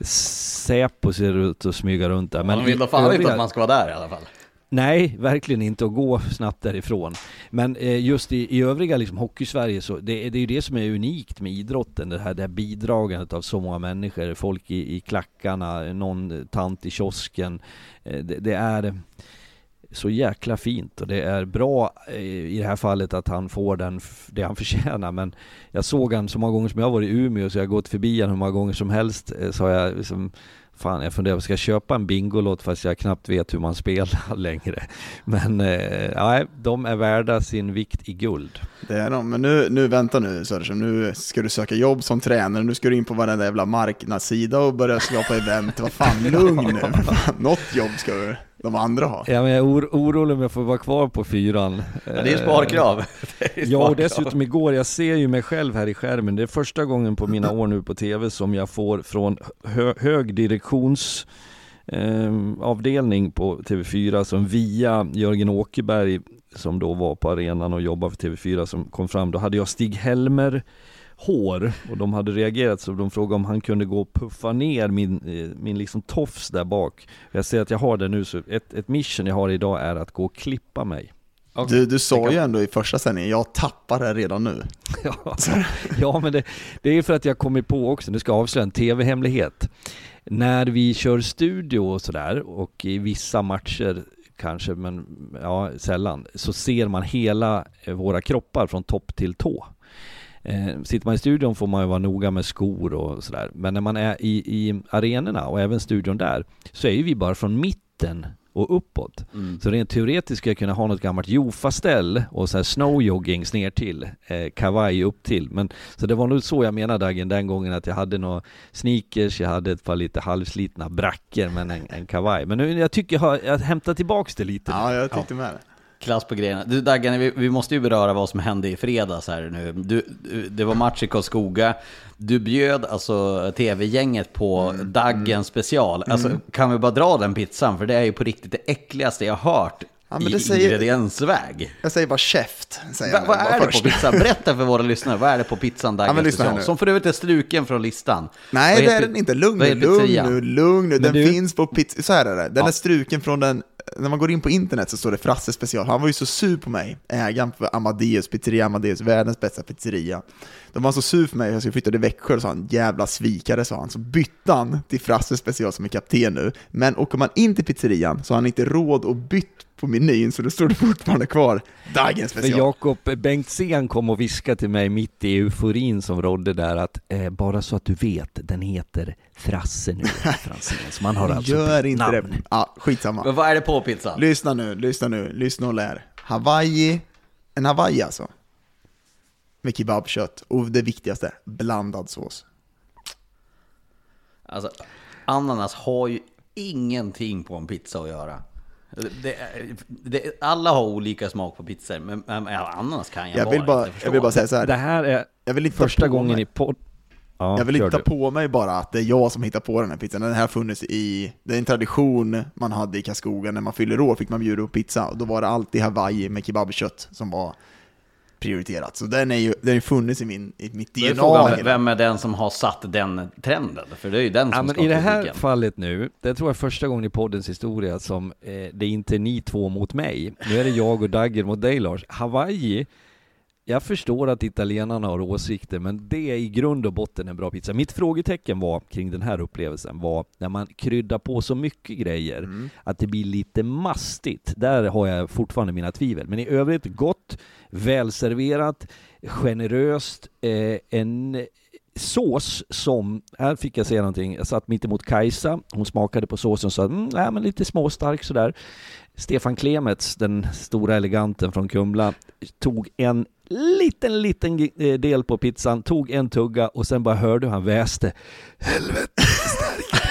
Säpo ser ut att smyga runt där. Men de vill då fan övriga... inte att man ska vara där i alla fall. Nej, verkligen inte att gå snabbt därifrån. Men eh, just i, i övriga liksom, hockey-Sverige så det, det är ju det som är unikt med idrotten. Det här, det här bidragandet av så många människor, folk i, i klackarna, någon tant i kiosken. Eh, det, det, är så jäkla fint och det är bra eh, i det här fallet att han får den, det han förtjänar men jag såg han så många gånger som jag varit i Umeå så jag har gått förbi honom hur många gånger som helst eh, så har jag liksom Fan, jag funderar, ska jag köpa en Bingolott fast jag knappt vet hur man spelar längre? Men eh, ja, de är värda sin vikt i guld. Det är de, men nu, nu vänta nu Söderström, nu ska du söka jobb som tränare, nu ska du in på varenda jävla marknadssida och börja skapa event. Vad fan, lugn nu. Något jobb ska du de andra ha. Ja, men jag är or orolig om jag får vara kvar på fyran. Ja, det är ju sparkrav. Är ja, och dessutom igår, jag ser ju mig själv här i skärmen. Det är första gången på mina år nu på TV som jag får från hö hög direktions eh, avdelning på TV4 som via Jörgen Åkerberg som då var på arenan och jobbade för TV4 som kom fram. Då hade jag Stig Helmer hår och de hade reagerat så de frågade om han kunde gå och puffa ner min, eh, min liksom tofs där bak. Jag ser att jag har det nu så ett, ett mission jag har idag är att gå och klippa mig. Okay. Du, du sa ju ändå i första sändningen, jag tappar det redan nu. ja, ja, men det, det är för att jag kommit på också, nu ska jag avslöja en tv-hemlighet. När vi kör studio och sådär och i vissa matcher kanske, men ja, sällan, så ser man hela eh, våra kroppar från topp till tå. Eh, sitter man i studion får man ju vara noga med skor och sådär. Men när man är i, i arenorna och även studion där så är ju vi bara från mitten och uppåt. Mm. Så rent teoretiskt skulle jag kunna ha något gammalt Jofa-ställ och så här snowjoggings ner till, eh, kavaj upp till. Men, så det var nog så jag menade Dagen den gången att jag hade några sneakers, jag hade ett par lite halvslitna bracker men en, en kavaj. Men nu, jag tycker jag har jag hämtat tillbaks det lite. Ja, jag tyckte ja. med det. Klass på grejerna. Du Daggan, vi, vi, måste ju beröra vad som hände i fredags här nu. Du, det var match i Karlskoga. Du bjöd alltså tv-gänget på mm. Daggen mm. special. Alltså, mm. kan vi bara dra den pizzan? För det är ju på riktigt det äckligaste jag hört Ja, i säger, ingrediensväg. Jag säger bara käft. Säger Va, vad är det på pizzan? Berätta för våra lyssnare, vad är det på pizzan Daggen ja, special? Som för övrigt är struken från listan. Nej, det är den inte. Lugn nu, lugn nu, lugn nu. Den du... finns på pizza... Så här är det. Den ja. är struken från den när man går in på internet så står det Frasse special. Han var ju så sur på mig, ägaren för Amadeus pizzeria, Amadeus, världens bästa pizzeria. De var så sur för mig, jag skulle flytta till Växjö, och sa han jävla svikare, sa han. Så bytte han till Frasse special som är kapten nu. Men åker man in till pizzerian så har han inte råd att byta på menyn, så då står det fortfarande kvar dagens special. För Jakob Bengtzén kom och viskade till mig mitt i euforin som rådde där att eh, bara så att du vet, den heter Frasse nu, Franzén. Så man har alltså Gör inte namn. det. Ja, skitsamma. Men vad är det på pizzan? Lyssna nu, lyssna nu, lyssna och lär. Hawaii, en Hawaii alltså. Med kebabkött och det viktigaste, blandad sås. Alltså, ananas har ju ingenting på en pizza att göra. Det, det, alla har olika smak på pizzor, men, men ananas kan jag, Jag vill bara, inte jag vill bara säga så Det här. är Jag vill inte ta första på gången mig. i podd... Ja, Jag vill inte ta på mig bara att det är jag som hittar på den här pizzan. Den här har funnits i, det är en tradition man hade i Karlskoga. När man fyller år fick man bjuda upp pizza. Och då var det alltid Hawaii med kebabkött som var prioriterat. Så den är ju, den ju funnits i, min, i mitt är DNA. frågan, hela- vem är den som har satt den trenden? För det är ju den som Ja, men I det här kritiken. fallet nu, det tror jag är första gången i poddens historia som eh, det är inte är ni två mot mig. Nu är det jag och Dagger mot dig Lars. Hawaii, jag förstår att italienarna har åsikter, men det är i grund och botten en bra pizza. Mitt frågetecken var kring den här upplevelsen var när man kryddar på så mycket grejer Mm. att det blir lite mastigt. Där har jag fortfarande mina tvivel. Men i övrigt gott, välserverat, generöst, eh, en sås som, här fick jag säga någonting, jag satt mitt emot Kajsa, hon smakade på såsen och sa mm, nej, men lite småstark sådär. Stefan Klemets, den stora eleganten från Kumla, tog en liten, liten eh, del på pizzan, tog en tugga och sen bara hörde hur han väste. Helvete stark!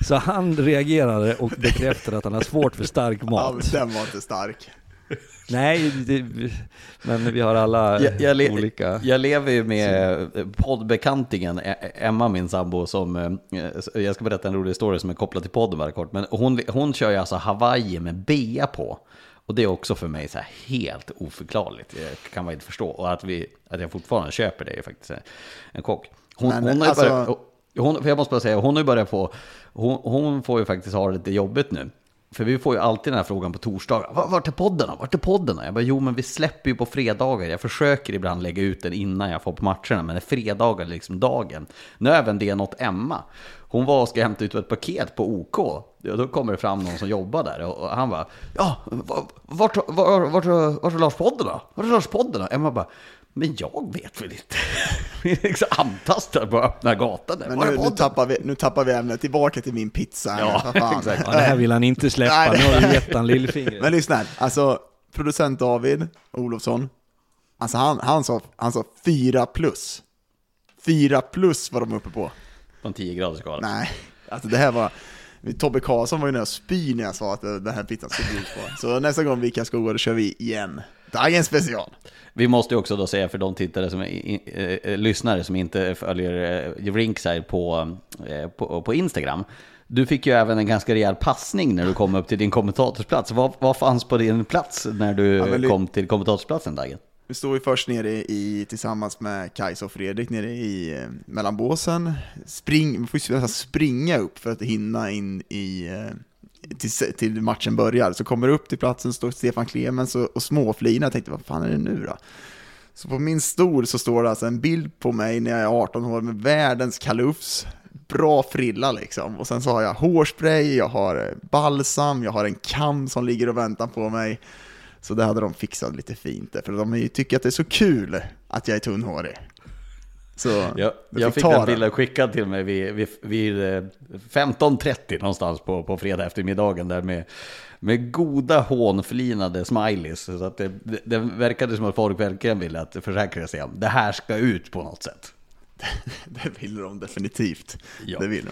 Så han reagerade och bekräftade att han har svårt för stark Ja, mat. men den var inte stark. Nej, det, men vi har alla Jag, jag, le- olika... jag lever ju med poddbekantingen Ä- Emma, min sambo, som... eh, Jag ska berätta en rolig story som är kopplad till podden bara kort. Men hon, hon kör ju alltså Hawaii med bea på. Och det är också för mig så här helt oförklarligt. Jag kan man inte förstå. Och att, vi, att jag fortfarande köper det är faktiskt en chock. Hon, Men, hon har alltså- börjat, hon, för jag måste bara säga, hon har ju börjat få... Hon, hon får ju faktiskt ha det lite jobbigt nu. För vi får ju alltid den här frågan på torsdagar. "Va- Vart är podden då? Vart är podden då? Jag bara, jo men vi släpper ju på fredagar. Jag försöker ibland lägga ut den innan jag får på matcherna, men det är fredagar liksom dagen. Nu är även det något Emma. Hon var och ska hämta ut ett paket på OK. Ja, Då kommer det fram någon som jobbar där och och han bara, ja, vart, vart, vart, vart, är Lars podden då? Vart är Lars podden då? Emma bara, men jag vet väl inte. Vi liksom antastar på öppna gatan. där. Men nu, nu, tappar vi, nu tappar vi ämnet tillbaka till min pizza. Ja, exakt. Ja, det här vill han inte släppa, Nej. nu har du gett han lillfingret. Men lyssna här, alltså producent David Olofsson, alltså han, han, sa, han sa fyra plus. Fyra plus var de uppe på. På en 10 graders skala. Nej, alltså det här var... Tobbe Karlsson var ju nära att spy när jag sa att det- den här pizzan skulle bjudas på. Så nästa gång vi kan skoga, då kör vi igen. Dagens special. Vi måste ju också då säga för de tittare som är, i- eh, lyssnare som inte följer eh, Rinkside på, eh, på, på Instagram. Du fick ju även en ganska rejäl passning när du kom upp till din kommentatorsplats. Vad, vad fanns på din plats när du Ja, kom till kommentatorsplatsen Dagen? Vi står ju först nere i, tillsammans med Kajsa och Fredrik nere i eh, mellanbåsen. Spring, man får ju nästan springa upp för att hinna in i, eh, till, till matchen börjar. Så kommer upp till platsen står Stefan Clemens och, och småflinar. Jag tänkte, vad fan är det nu då? Så på min stol så står det alltså en bild på mig när jag är 18 år med världens kalufs. Bra frilla liksom. Och sen så har jag hårspray, jag har eh, balsam, jag har en kam som ligger och väntar på mig. Så det hade de fixat lite fint där, för de tycker att det är så kul att jag är tunnhårig. Så Jag, jag fick den bilden skickad till mig vid, vid, vid eh, 15.30 någonstans på, på fredag eftermiddagen där med, med goda hånflinade smileys. Så att det, det, det verkade som att folk verkligen ville att försäkra sig om det här ska ut på något sätt. Det vill de definitivt. Ja. Det vill de.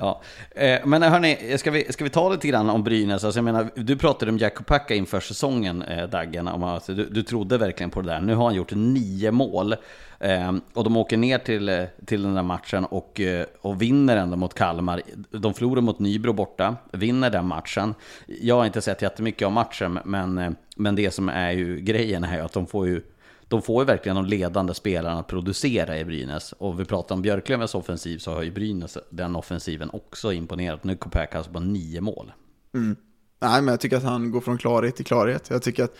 Ja, eh, men hörni, ska vi, ska vi ta lite grann om Brynäs? Alltså jag menar, du pratade om Jack Packa inför säsongen, eh, Daggen, om att du, du trodde verkligen på det där. Nu har han gjort nio mål. Eh, och de åker ner till, till den där matchen och, och vinner ändå mot Kalmar. De förlorar mot Nybro borta, vinner den matchen. Jag har inte sett jättemycket av matchen, men, men det som är ju grejen är ju att de får ju de får ju verkligen de ledande spelarna att producera i Brynäs. Och vi pratar om Björklövens offensiv så har ju Brynäs den offensiven också imponerat. Nu Kopek alltså på nio mål. Mm. Nej, men jag tycker att han går från klarhet till klarhet. Jag tycker att...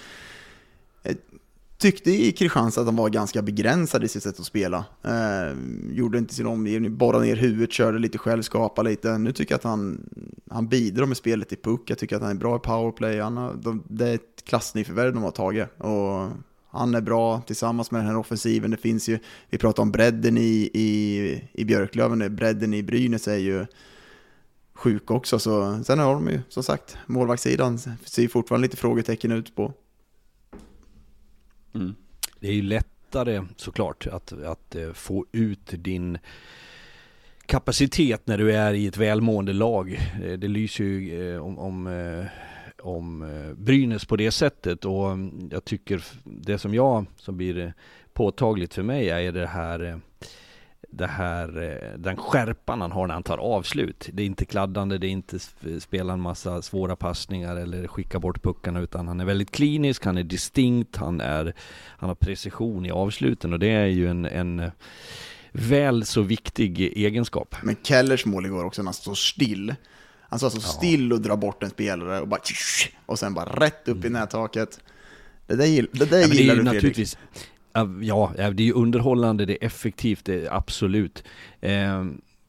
tyckte i Kristianstad att han var ganska begränsad i sitt sätt att spela. Eh, gjorde inte sin omgivning, borrade ner huvudet, körde lite själv, skapade lite. Nu tycker jag att han, han bidrar med spelet i puck. Jag tycker att han är bra i powerplay. Han har, de, det är ett klassnyförvärv de har tagit. Och han är bra tillsammans med den här offensiven. Det finns ju, vi pratar om bredden i, i, i Björklöven, bredden i Brynäs är ju sjuk också. Så, sen har de ju som sagt målvaktssidan, ser fortfarande lite frågetecken ut på. Mm. Det är ju lättare såklart att, att eh, få ut din kapacitet när du är i ett välmående lag. Eh, det lyser ju eh, om, om, om eh, Brynäs på det sättet och mm, jag tycker det som jag, som blir eh, påtagligt för mig är det här eh, det här, den skärpan han har när han tar avslut. Det är inte kladdande, det är inte spela en massa svåra passningar eller skicka bort puckarna utan han är väldigt klinisk, han är distinkt, han, är, han har precision i avsluten och det är ju en, en väl så viktig egenskap. Men Kellers mål igår också när han står still. Han står alltså ja. still och drar bort en spelare och bara och sen bara rätt upp mm. i nättaket. Det där, det där ja, gillar det du Fredrik. Ja, det är ju underhållande, det är effektivt, det är absolut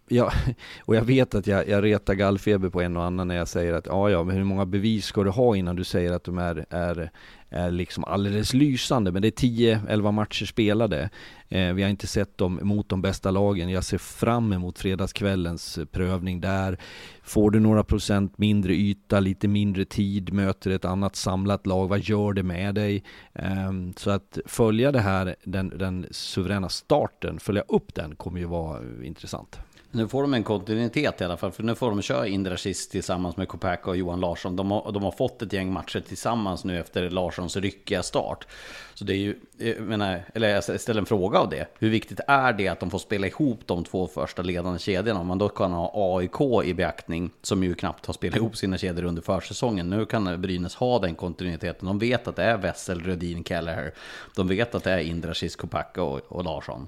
jag, ja, och jag vet att jag, jag retar gallfeber på en och annan när jag säger att ja, ja, men hur många bevis ska du ha innan du säger att de är, är, är liksom alldeles lysande? Men det är 10-11 matcher spelade. Eh, vi har inte sett dem mot de bästa lagen. Jag ser fram emot fredagskvällens prövning där. Får du några procent mindre yta, lite mindre tid, möter ett annat samlat lag, vad gör det med dig? Eh, så att följa det här, den, den suveräna starten, följa upp den kommer ju vara intressant. Nu får de en kontinuitet i alla fall, för nu får de köra Indrashis tillsammans med Kopacka och Johan Larsson. De har, de har fått ett gäng matcher tillsammans nu efter Larssons ryckiga start. Så det är ju, eh, jag menar, eller jag ställer en fråga av det. Hur viktigt är det att de får spela ihop de två första ledande kedjorna? Om man då kan ha AIK i beaktning, som ju knappt har spelat ihop sina kedjor under försäsongen. Nu kan Brynäs ha den kontinuiteten. De vet att det är Wessel, Rödin, Kelleher. De vet att det är Indrashis, Kopacka och, och Larsson.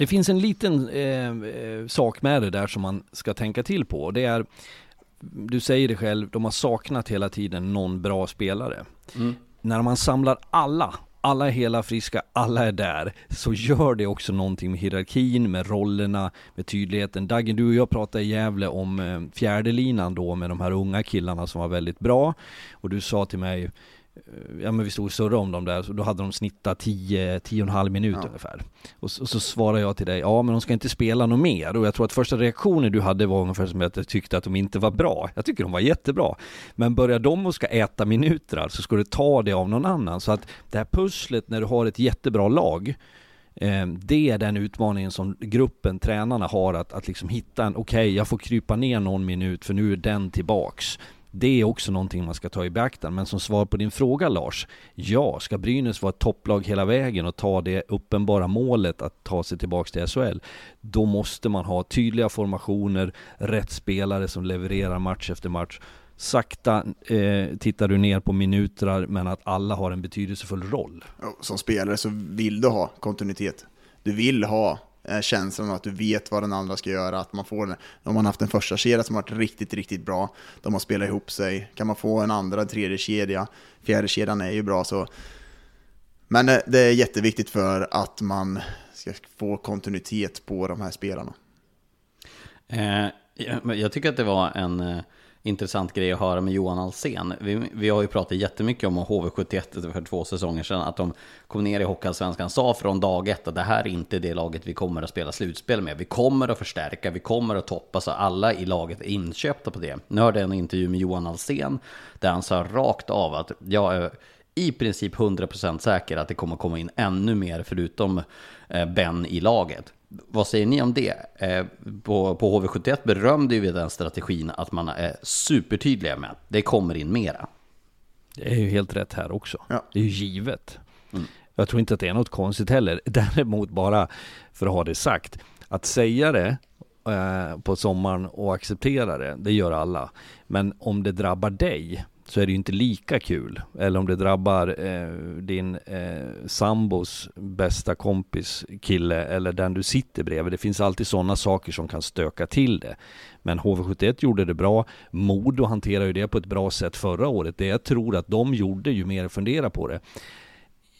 Det finns en liten eh, eh, sak med det där som man ska tänka till på. Det är, du säger det själv, de har saknat hela tiden någon bra spelare. Mm. När man samlar alla, alla är hela friska, alla är där, så gör det också någonting med hierarkin, med rollerna, med tydligheten. Daggen, du och jag pratade i Gävle om eh, fjärdelinan då med de här unga killarna som var väldigt bra. Och du sa till mig, ja men vi stod och surrade om dem där, så då hade de snittat 10, 10 och en halv minut ja. ungefär. Och så, och så svarade jag till dig, ja men de ska inte spela något mer. Och jag tror att första reaktionen du hade var ungefär som att jag tyckte att de inte var bra. Jag tycker de var jättebra. Men börjar de och ska äta minuter, så alltså ska du ta det av någon annan. Så att det här pusslet när du har ett jättebra lag, eh, det är den utmaningen som gruppen, tränarna har att, att liksom hitta en, okej okay, jag får krypa ner någon minut för nu är den tillbaks. Det är också någonting man ska ta i beaktande. Men som svar på din fråga Lars, ja, ska Brynäs vara ett topplag hela vägen och ta det uppenbara målet att ta sig tillbaka till SHL, då måste man ha tydliga formationer, rätt spelare som levererar match efter match. Sakta eh, tittar du ner på minuter, men att alla har en betydelsefull roll. Som spelare så vill du ha kontinuitet. Du vill ha Eh, känslan av att du vet vad den andra ska göra, att man får, om man haft en första kedja som varit riktigt, riktigt bra, de har spelat ihop sig, kan man få en andra, tredje kedja, fjärde kedjan är ju bra så. Men eh, det är jätteviktigt för att man ska få kontinuitet på de här spelarna. Eh, jag tycker att det var en eh, intressant grej att höra med Johan Alsen. Vi, vi har ju pratat jättemycket om HV71 för två säsonger sedan, att de kom ner i Hockeyallsvenskan, sa från dag ett att det här är inte det laget vi kommer att spela slutspel med. Vi kommer att förstärka, vi kommer att toppa, så alla i laget är inköpta på det. Nu hörde jag en intervju med Johan Alsen, där han sa rakt av att jag är i princip 100% säker att det kommer komma in ännu mer förutom eh, Ben i laget. Vad säger ni om det? Eh, på, på HV71 berömde vi den strategin att man är supertydliga med. Det kommer in mera. Det är ju helt rätt här också. Ja. Det är ju givet. Mm. Jag tror inte att det är något konstigt heller. Däremot bara för att ha det sagt. Att säga det eh, på sommaren och acceptera det, det gör alla. Men om det drabbar dig så är det ju inte lika kul. Eller om det drabbar eh, din eh, sambos bästa kompis kille eller den du sitter bredvid. Det finns alltid sådana saker som kan stöka till det. Men HV71 gjorde det bra. Modo hanterade ju det på ett bra sätt förra året. Det jag tror att de gjorde, ju mer jag funderar på det,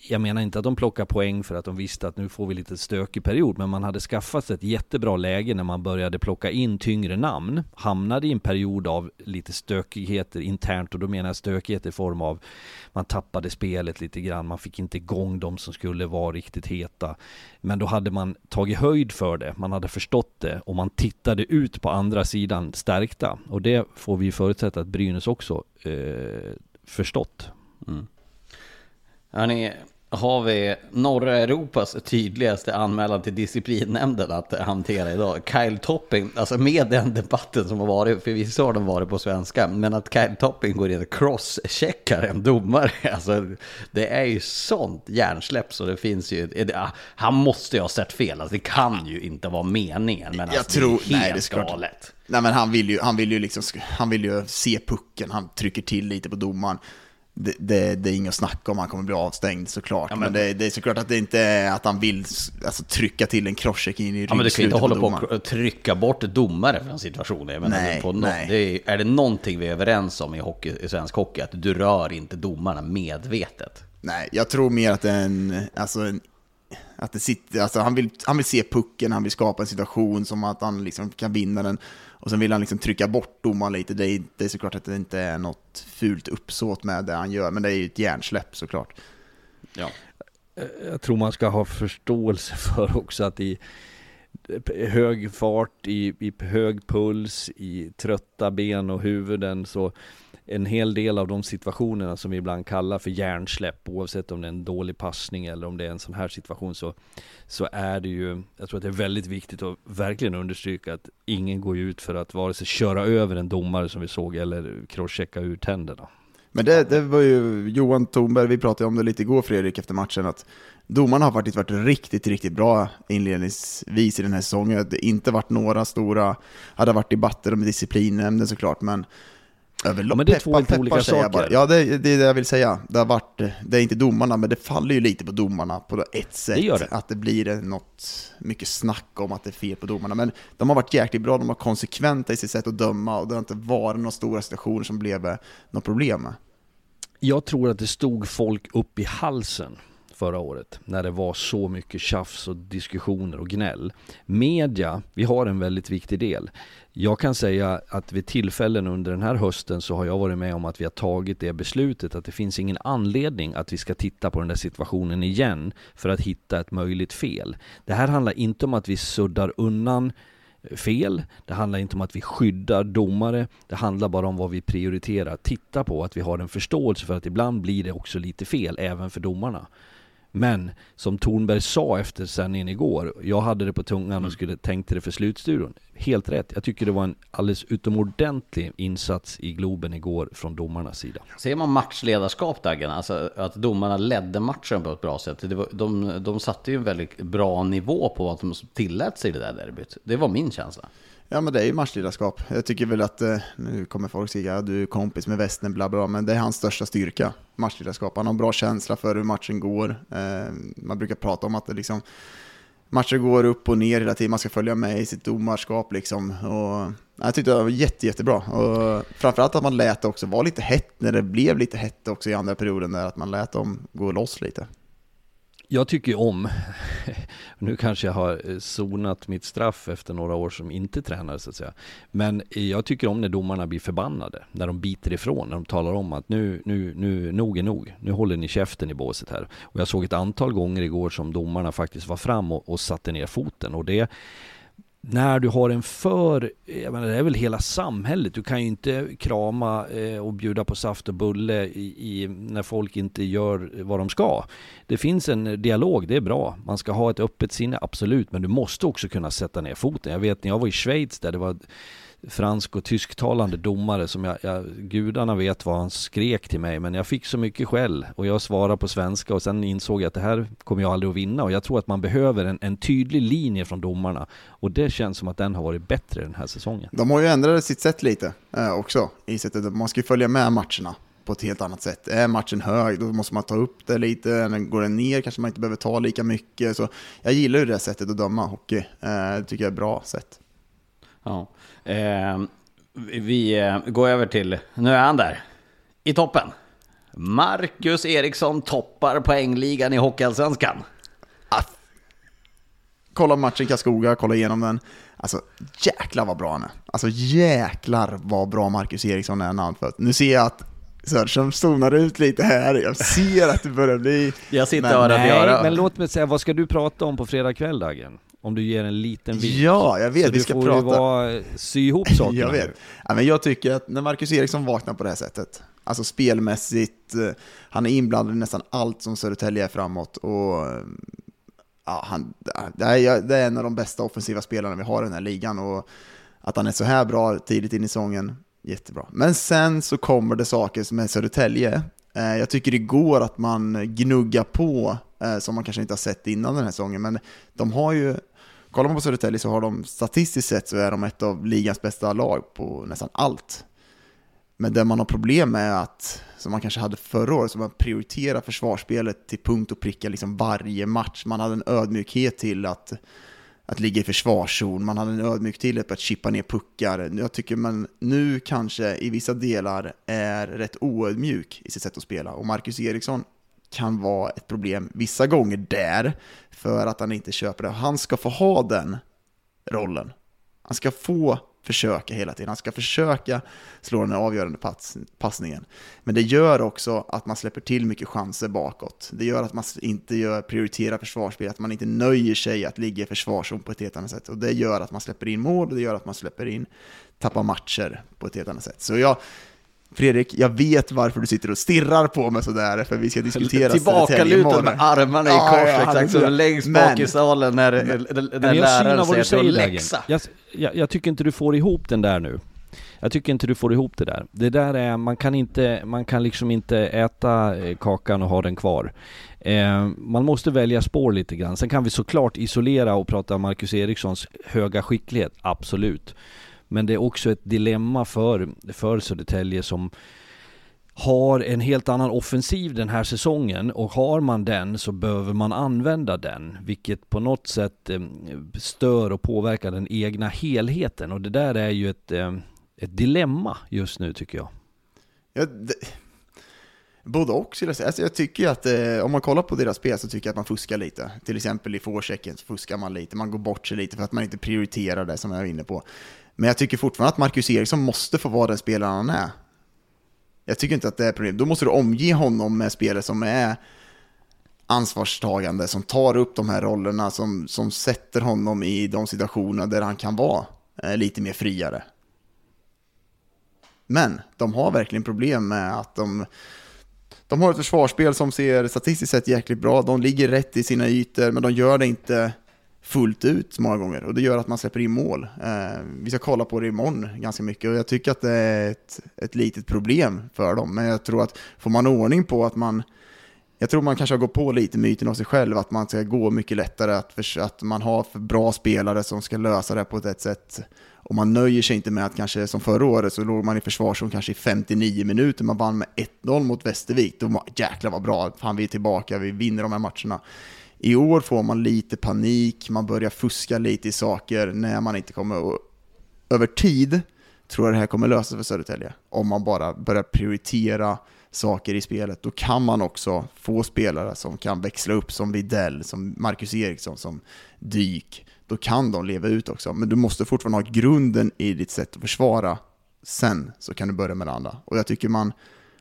jag menar inte att de plockar poäng för att de visste att nu får vi lite stökig period, men man hade skaffat sig ett jättebra läge när man började plocka in tyngre namn, hamnade i en period av lite stökigheter internt och då menar jag stökighet i form av man tappade spelet lite grann, man fick inte igång de som skulle vara riktigt heta. Men då hade man tagit höjd för det, man hade förstått det och man tittade ut på andra sidan stärkta. Och det får vi förutsätta att Brynäs också eh, förstått. Mm. Hörrni, har vi norra Europas tydligaste anmälan till disciplinnämnden att hantera idag. Kyle Topping, alltså med den debatten som har varit, för vissa har den varit på svenska, men att Kyle Topping går in och crosscheckar en domare, alltså det är ju sånt hjärnsläpp så det finns ju, det, han måste ju ha sett fel, alltså det kan ju inte vara meningen, men alltså, Jag tror, det är helt nej, det är galet. Nej men han vill ju, han vill ju liksom, han vill ju se pucken, han trycker till lite på domaren det, det, det, är inget att snacka om, han kommer bli avstängd såklart. Ja, men, men det, det, är såklart att det inte är att han vill alltså, trycka till en crosscheck in i Ja men du kan inte hålla på och trycka bort domare från situationen. nej, på nej. Det är, är det någonting vi är överens om i, hockey, i svensk hockey, att du rör inte domarna medvetet? Nej, jag tror mer att det är en, alltså en att det sitter, alltså han, vill, han vill se pucken, han vill skapa en situation som att han liksom kan vinna den. Och sen vill han liksom trycka bort domaren lite. Det är, det är såklart att det inte är något fult uppsåt med det han gör, men det är ju ett hjärnsläpp såklart. Ja. Jag tror man ska ha förståelse för också att i hög fart, i, i hög puls, i trötta ben och huvuden så en hel del av de situationerna som vi ibland kallar för hjärnsläpp, oavsett om det är en dålig passning eller om det är en sån här situation, så, så är det ju, jag tror att det är väldigt viktigt att verkligen understryka att ingen går ut för att vare sig köra över en domare som vi såg eller crosschecka ur tänderna. Men det, det var ju Johan Thornberg, vi pratade om det lite igår Fredrik efter matchen, att domarna har faktiskt varit riktigt, riktigt bra inledningsvis i den här säsongen. Det har inte varit några stora, hade varit debatter om disciplinnämnden såklart, men Överlag, ja, men det är två helt olika saker. Ja, det, det, är det jag vill säga. Det, har varit, det är inte domarna, men det faller ju lite på domarna på ett sätt. Det gör det. Att det blir något mycket snack om att det är fel på domarna. Men de har varit jäkligt bra, de har konsekventa i sitt sätt att döma och det har inte varit några stora situationer som blev eh, något problem. Jag tror att det stod folk upp i halsen förra året när det var så mycket tjafs och diskussioner och gnäll. Media, vi har en väldigt viktig del. Jag kan säga att vid tillfällen under den här hösten så har jag varit med om att vi har tagit det beslutet att det finns ingen anledning att vi ska titta på den där situationen igen för att hitta ett möjligt fel. Det här handlar inte om att vi suddar undan fel. Det handlar inte om att vi skyddar domare. Det handlar bara om vad vi prioriterar. Titta på att vi har en förståelse för att ibland blir det också lite fel även för domarna. Men som Tornberg sa efter sändningen igår, jag hade det på tungan och mm. skulle tänkte det för slutstudion. Helt rätt. Jag tycker det var en alldeles utomordentlig insats i Globen igår från domarnas sida. Ser man matchledarskap Dagen, alltså att domarna ledde matchen på ett bra sätt. Det var, de, de satte ju en väldigt bra nivå på att de tillät sig det där derbyt. Det var min känsla. Ja men det är ju matchledarskap. Jag tycker väl att, eh, nu kommer folk säga att du är kompis med västen, bla bla, men det är hans största styrka, matchledarskap. Han har en bra känsla för hur matchen går. Eh, man brukar prata om att det liksom, matcher går upp och ner hela tiden, man ska följa med i sitt domarskap liksom. Och jag tyckte det var jätte, jättebra. Och framförallt att man lät det också vara lite hett när det blev lite hett också i andra perioden, där att man lät dem gå loss lite jag tycker om, nu kanske jag har eh, sonat mitt straff efter några år som inte tränare så att säga. Men jag tycker om när domarna blir förbannade, när de biter ifrån, när de talar om att nu, nu, nu, nog är nog, nu håller ni käften i båset här. Och jag såg ett antal gånger igår som domarna faktiskt var fram och, och satte ner foten och det när du har en för, jag menar det är väl hela samhället, du kan ju inte krama eh, och bjuda på saft och bulle i, i, när folk inte gör vad de ska. Det finns en dialog, det är bra. Man ska ha ett öppet sinne, absolut, men du måste också kunna sätta ner foten. Jag vet när jag var i Schweiz där det var fransk och tysktalande domare som jag, jag, gudarna vet vad han skrek till mig, men jag fick så mycket skäll och jag svarade på svenska och sen insåg jag att det här kommer jag aldrig att vinna och jag tror att man behöver en, en tydlig linje från domarna och det känns som att den har varit bättre den här säsongen. De har ju ändrat sitt sätt lite eh, också, i sättet man ska följa med matcherna på ett helt annat sätt. Är matchen hög, då måste man ta upp det lite. Går den ner kanske man inte behöver ta lika mycket. Så jag gillar ju det sättet att döma hockey. Eh, det tycker jag är ett bra sätt. Ja. Eh, vi går över till, nu är han där, i toppen. Marcus Eriksson toppar poängligan i Hockeyallsvenskan. Ah. Kolla matchen Karlskoga, kolla igenom den. Alltså jäklar vad bra han är. Alltså jäklar vad bra Marcus Eriksson är när han. Nu ser jag att Söderström zonar ut lite här, jag ser att det börjar bli... Jag sitter nej, göra. men låt mig säga, vad ska du prata om på fredag kväll Dagen? Om du ger en liten vink. Ja, jag vet, Så vi ska prata... Så du får vara, sy ihop sakerna. jag vet. Ja, men jag tycker att när Marcus Eriksson vaknar på det här sättet, alltså spelmässigt, eh, han är inblandad i nästan allt som Södertälje är framåt och ja, han, det, är, det är en av de bästa offensiva spelarna vi har i den här ligan och att han är så här bra tidigt in i säsongen, jättebra. Men sen så kommer det saker som är Södertälje. Eh, jag tycker det går att man gnuggar på, eh, som man kanske inte har sett innan den här säsongen, men de har ju Kollar man på Södertälje så har de statistiskt sett så är de ett av ligans bästa lag på nästan allt. Men det man har problem med är att, som man kanske hade förra året, så man prioriterar försvarsspelet till punkt och pricka liksom varje match. Man hade en ödmjukhet till att, att ligga i försvarszon, man hade en ödmjukhet till att chippa ner puckar. Jag tycker man nu kanske i vissa delar är rätt oödmjuk i sitt sätt att spela. Och Marcus Eriksson kan vara ett problem vissa gånger där, för att han inte köper det. Han ska få ha den rollen. Han ska få försöka hela tiden. Han ska försöka slå den avgörande pass, passningen. Men det gör också att man släpper till mycket chanser bakåt. Det gör att man inte gör, prioriterar försvarsspel, att man inte nöjer sig att ligga i försvarszon på ett helt annat sätt. Och det gör att man släpper in mål och det gör att man släpper in, tappar matcher på ett helt annat sätt. Så jag, Fredrik, jag vet varför du sitter och stirrar på mig sådär, för vi ska diskutera Tillbakalutad med armarna i kors, ja, exakt som längst bak i salen när, när, när läraren säger, säger läxa. Jag, jag, jag tycker inte du får ihop den där nu. Jag tycker inte du får ihop det där. Det där är, man kan inte, man kan liksom inte äta eh, kakan och ha den kvar. Eh, man måste välja spår lite grann. Sen kan vi såklart isolera och prata om Marcus Erikssons höga skicklighet, absolut. Men det är också ett dilemma för, för Södertälje som har en helt annan offensiv den här säsongen och har man den så behöver man använda den, vilket på något sätt eh, stör och påverkar den egna helheten och det där är ju ett, eh, ett dilemma just nu tycker jag. Ja, det, både och skulle jag säga. Alltså jag tycker att eh, om man kollar på deras spel så tycker jag att man fuskar lite. Till exempel i forechecken så fuskar man lite, man går bort sig lite för att man inte prioriterar det som jag var inne på. Men jag tycker fortfarande att Marcus Eriksson måste få vara den spelaren han är. Jag tycker inte att det är problem. Då måste du omge honom med spelare som är ansvarstagande, som tar upp de här rollerna, som, som sätter honom i de situationer där han kan vara eh, lite mer friare. Men de har verkligen problem med att de, de har ett försvarsspel som ser statistiskt sett jäkligt bra, de ligger rätt i sina ytor, men de gör det inte fullt ut många gånger och det gör att man släpper in mål. Eh, vi ska kolla på det imorgon ganska mycket och jag tycker att det är ett, ett litet problem för dem. Men jag tror att får man ordning på att man jag tror man kanske har gått på lite myten av sig själv, att man ska gå mycket lättare, att, för, att man har för bra spelare som ska lösa det på ett sätt. Och man nöjer sig inte med att kanske som förra året så låg man i försvarszon kanske i 59 minuter, man vann med 1-0 mot Västervik. Då var jäklar vad bra, fan vi är tillbaka, vi vinner de här matcherna. I år får man lite panik, man börjar fuska lite i saker när man inte kommer... Över tid tror jag det här kommer lösa sig för Södertälje. Om man bara börjar prioritera saker i spelet, då kan man också få spelare som kan växla upp som Videll, som Marcus Eriksson, som Dyk. Då kan de leva ut också, men du måste fortfarande ha grunden i ditt sätt att försvara. Sen så kan du börja med det andra. Och jag tycker man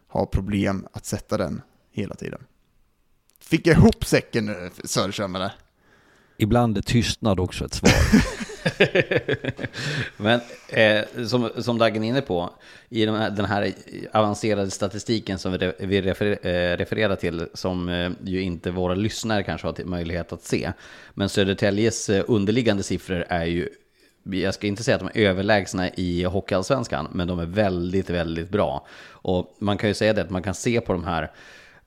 har problem att sätta den hela tiden. Fick jag ihop säcken nu, Söderström eller? Ibland är tystnad också ett svar. Men eh, som, som Dagen är inne på, i de här, den här avancerade statistiken som vi, vi refer, eh, refererar till, som eh, ju inte våra lyssnare kanske har möjlighet att se. Men Södertäljes eh, underliggande siffror är ju jag ska inte säga att de är överlägsna i Hockeyallsvenskan, men de är väldigt, väldigt bra. Och man kan ju säga det att man kan se på de här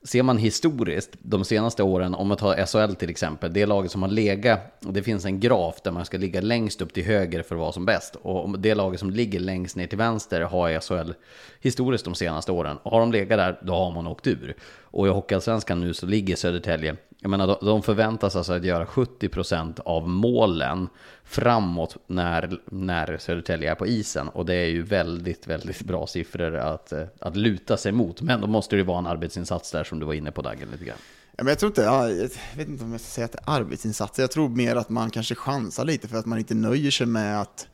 Ser man historiskt, de senaste åren, om man tar SHL till exempel, det laget som har legat, det finns en graf där man ska ligga längst upp till höger för att vara som bäst. Och det laget som ligger längst ner till vänster har SHL historiskt de senaste åren. Och har de legat där, då har man åkt ur. Och i Hockeyallsvenskan nu så ligger Södertälje, jag menar de förväntas alltså att göra 70% av målen framåt när, när Södertälje är på isen. Och det är ju väldigt, väldigt bra siffror att, att luta sig mot. Men då måste det vara en arbetsinsats där som du var inne på Dagen lite grann. Ja, men jag tror inte, jag vet inte om jag ska säga att det är arbetsinsatser. Jag tror mer att man kanske chansar lite för att man inte nöjer sig med att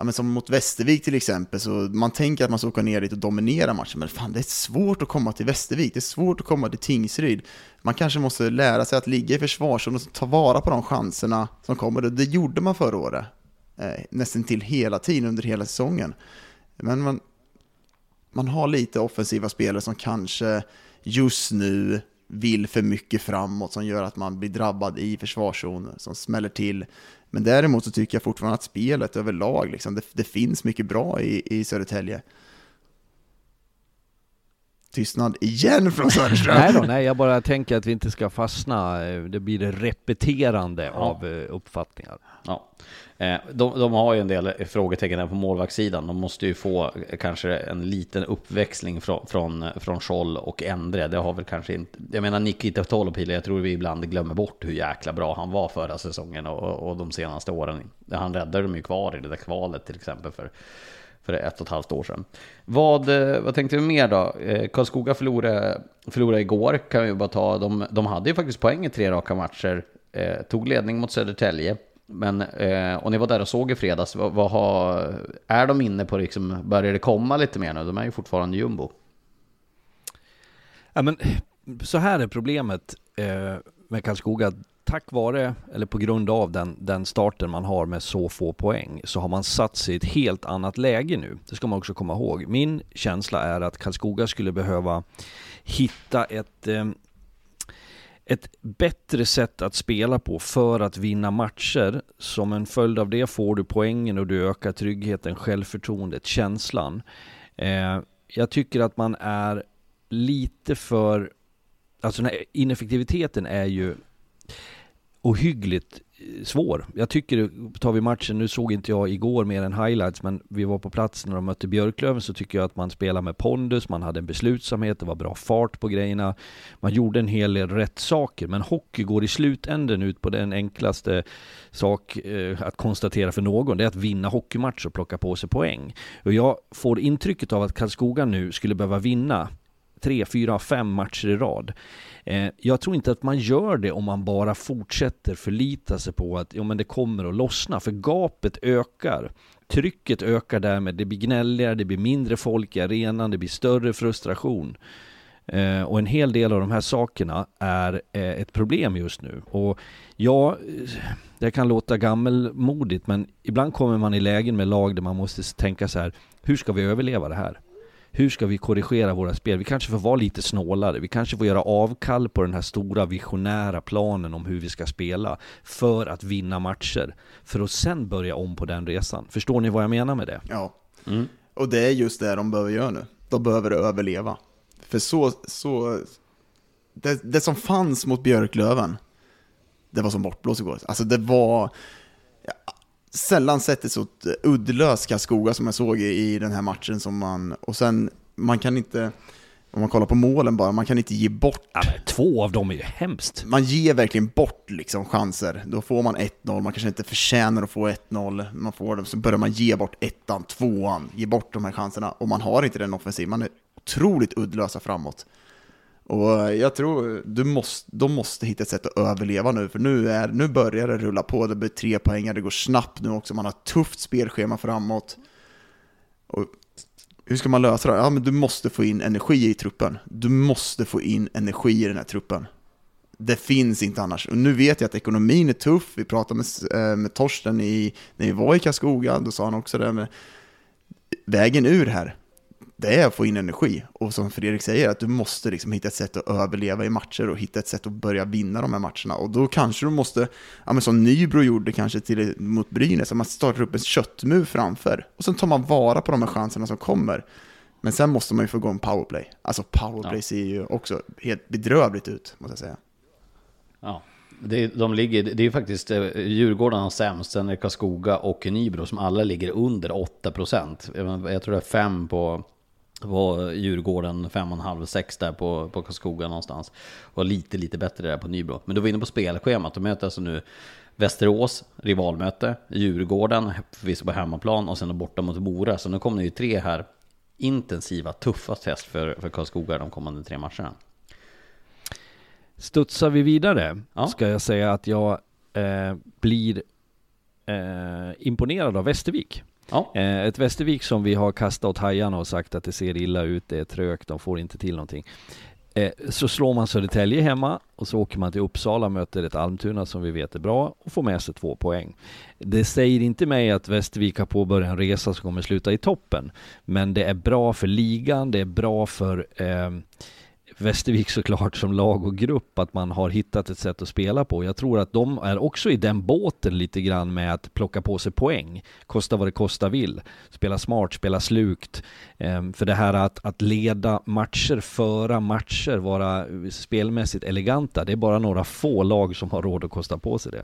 ja, men som mot Västervik till exempel, så man tänker att man ska åka ner dit och dominera matchen, men fan det är svårt att komma till Västervik, det är svårt att komma till Tingsryd. Man kanske måste lära sig att ligga i försvarszon och ta vara på de chanserna som kommer. Det gjorde man förra året, eh, nästan till hela tiden under hela säsongen. Men man, man har lite offensiva spelare som kanske just nu vill för mycket framåt som gör att man blir drabbad i försvarszon som smäller till. Men däremot så tycker jag fortfarande att spelet överlag, liksom, det, det finns mycket bra i, i Södertälje. Tystnad igen från Söderström. nej då, nej, jag bara tänker att vi inte ska fastna. Eh, det blir det repeterande ja. av eh, uppfattningar. Ja. Eh, de, de, har ju en del frågetecken på målvaktssidan. De måste ju få kanske en liten uppväxling från, från, från Scholl och Endre. Det har väl kanske inte... Jag menar Nikita Tolopila, jag tror vi ibland glömmer bort hur jäkla bra han var förra säsongen och, och de senaste åren. Han räddade dem ju kvar i det där kvalet till exempel för, för ett och ett halvt år sedan. Vad, eh, vad tänkte vi mer då? Eh, Karlskoga förlorade, förlorade igår, kan vi bara ta. De, de hade ju faktiskt poäng i tre raka matcher. Eh, tog ledning mot Södertälje. Men, eh, och ni var där och såg i fredags, vad, vad har, är de inne på liksom, börjar det komma lite mer nu? De är ju fortfarande jumbo. Ja men, så här är problemet eh, med Karlskoga. Tack vare, eller på grund av den, den starten man har med så få poäng, så har man satt sig i ett helt annat läge nu. Det ska man också komma ihåg. Min känsla är att Karlskoga skulle behöva hitta ett eh, ett bättre sätt att spela på för att vinna matcher. Som en följd av det får du poängen och du ökar tryggheten, självförtroendet, känslan. Eh, jag tycker att man är lite för... Alltså den här ineffektiviteten är ju ohyggligt eh, svår. Jag tycker, tar vi matchen, nu såg inte jag igår mer än highlights, men vi var på plats när de mötte Björklöven, så tycker jag att man spelar med pondus, man hade en beslutsamhet, det var bra fart på grejerna, man gjorde en hel del rätt saker, men hockey går i slutänden ut på den enklaste sak eh, att konstatera för någon, det är att vinna hockeymatch och plocka på sig poäng. Och jag får intrycket av att Karlskoga nu skulle behöva vinna tre, fyra, fem matcher i rad. Eh, jag tror inte att man gör det om man bara fortsätter förlita sig på att ja, men det kommer att lossna, för gapet ökar. Trycket ökar därmed, det blir gnälligare, det blir mindre folk i arenan, det blir större frustration. Eh, och en hel del av de här sakerna är eh, ett problem just nu. Och ja, det kan låta gammelmodigt, men ibland kommer man i lägen med lag där man måste tänka så här, hur ska vi överleva det här? Hur ska vi korrigera våra spel? Vi kanske får vara lite snålare. Vi kanske får göra avkall på den här stora visionära planen om hur vi ska spela för att vinna matcher. För att sen börja om på den resan. Förstår ni vad jag menar med det? Ja, mm. och det är just det de behöver göra nu. De behöver överleva. För så, så det, det som fanns mot Björklöven, det var som bortblåst igår. Alltså det var, sällan sett ett så uddlöst Karlskoga som jag såg i, den här matchen. Som man, och sen, man kan inte, om man kollar på målen bara, man kan inte ge bort... Ja, två av dem är ju hemskt. Man ger verkligen bort liksom chanser. Då får man 1-0, man kanske inte förtjänar att få 1-0. Man får dem, så börjar man ge bort ettan, tvåan, ge bort de här chanserna. Och man har inte den offensiven, man är otroligt uddlösa framåt. Och eh, jag tror du måste, de måste hitta ett sätt att överleva nu, för nu, är, nu börjar det rulla på. Det blir tre poäng, det går snabbt nu också, man har ett tufft spelschema framåt. Och hur ska man lösa det? Ja, men du måste få in energi i truppen. Du måste få in energi i den här truppen. Det finns inte annars. Och nu vet jag att ekonomin är tuff. Vi pratade med, eh, med Torsten i, när vi var i Karlskoga, då sa han också det. Men vägen ur här, det är att få in energi. Och som Fredrik säger, att du måste liksom hitta ett sätt att överleva i matcher och hitta ett sätt att börja vinna de här matcherna. Och då kanske du måste, ja, men som Nybro gjorde kanske till, mot Brynäs, att man startar upp en köttmur framför. Och sen tar man vara på de här chanserna som kommer. Men sen måste man ju få igång powerplay. Alltså powerplay ja. ser ju också helt bedrövligt ut, måste jag säga. Ja, det, de ligger, det är ju faktiskt eh, Djurgården sämst, sen är det Karlskoga och Nybro som alla ligger under 8%. Jag tror det är 5 på var Djurgården 5,5-6 där på, på Karlskoga någonstans. Och lite, lite bättre där på Nybro. Men då var inne på spelschemat. De möter alltså nu Västerås, rivalmöte, Djurgården, förvisso på hemmaplan och sen borta mot Mora. Så nu kommer det ju tre här intensiva, tuffa test för, för Karlskoga de kommande tre matcherna. Studsar vi vidare ja. ska jag säga att jag eh, blir eh, imponerad av Västervik. Ja. Eh, ett Västervik som vi har kastat åt hajarna och sagt att det ser illa ut, det är trögt, de får inte till någonting. Eh, så slår man Södertälje hemma och så åker man till Uppsala och möter ett Almtuna som vi vet är bra och får med sig två poäng. Det säger inte mig att Västervik har påbörjat en resa som kommer sluta i toppen, men det är bra för ligan, det är bra för eh, Västervik såklart som lag och grupp att man har hittat ett sätt att spela på. Jag tror att de är också i den båten lite grann med att plocka på sig poäng. Kosta vad det kosta vill. Spela smart, spela slukt. Ehm, för det här att, att leda matcher, föra matcher, vara spelmässigt eleganta. Det är bara några få lag som har råd att kosta på sig det.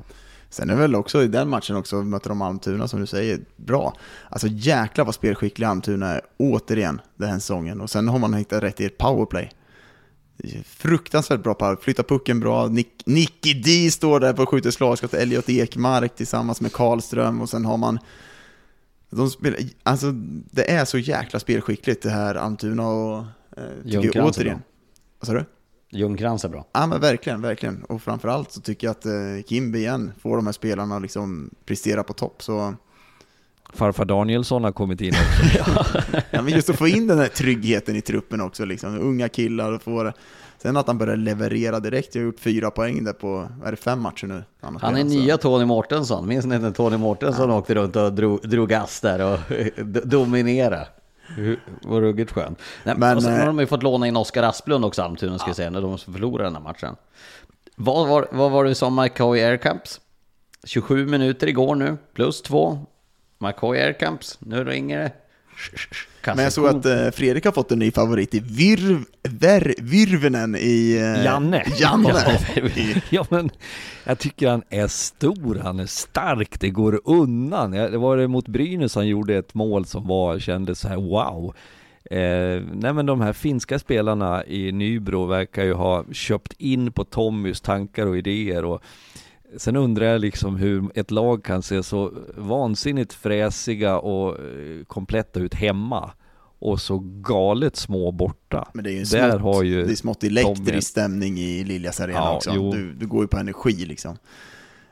Sen är det väl också i den matchen också möter de Almtuna som du säger, bra. Alltså jäklar vad spelskicklig Almtuna är återigen den här säsongen. Och sen har man hittat rätt i ett powerplay. Fruktansvärt bra power, flyttar pucken bra. Nick, Nicky D står där på skjuter slagskott, Elliot Ekmark tillsammans med Karlström och sen har man de spelar, alltså det är så jäkla spelskickligt det här Almtuna och eh, tycker jag, återigen. Vad sa du? Ljungcrantz är bra. Ja men verkligen, verkligen. Och framförallt så tycker jag att eh, Kimby igen får de här spelarna liksom prestera på topp. Så Farfar Danielsson har kommit in också. ja, men just att få in den här tryggheten i truppen också, liksom. unga killar och få Sen att han börjar leverera direkt, jag har gjort fyra poäng där på, är det fem matcher nu? Han, han är nya Tony Mårtensson, minns ni när Tony Mårtensson ja. åkte runt och drog, drog gas där och dominerade? Vad ruggigt skönt. Nej, men, och sen har eh, de ju fått låna in Oskar Asplund också, Almtuna ska ja. säga, när de förlorade den här matchen. Vad var, vad var det som McCoy Aircamps? 27 minuter igår nu, plus två. McCoy Aircamps, nu ringer det. Men jag såg att eh, Fredrik har fått en ny favorit i Virv, Ver, Virvenen i... Eh, Janne. Janne. ja, men jag tycker han är stor, han är stark, det går undan. Det var det mot Brynäs han gjorde ett mål som var, kändes så här wow. Eh, nej men de här finska spelarna i Nybro verkar ju ha köpt in på Tommys tankar och idéer och Sen undrar jag liksom hur ett lag kan se så vansinnigt fräsiga och eh, kompletta ut hemma och så galet små borta. Men det är ju en Där smått, har ju det är smått elektrisk stämning i Liljas arena ja, också. Du, du, går ju på energi liksom.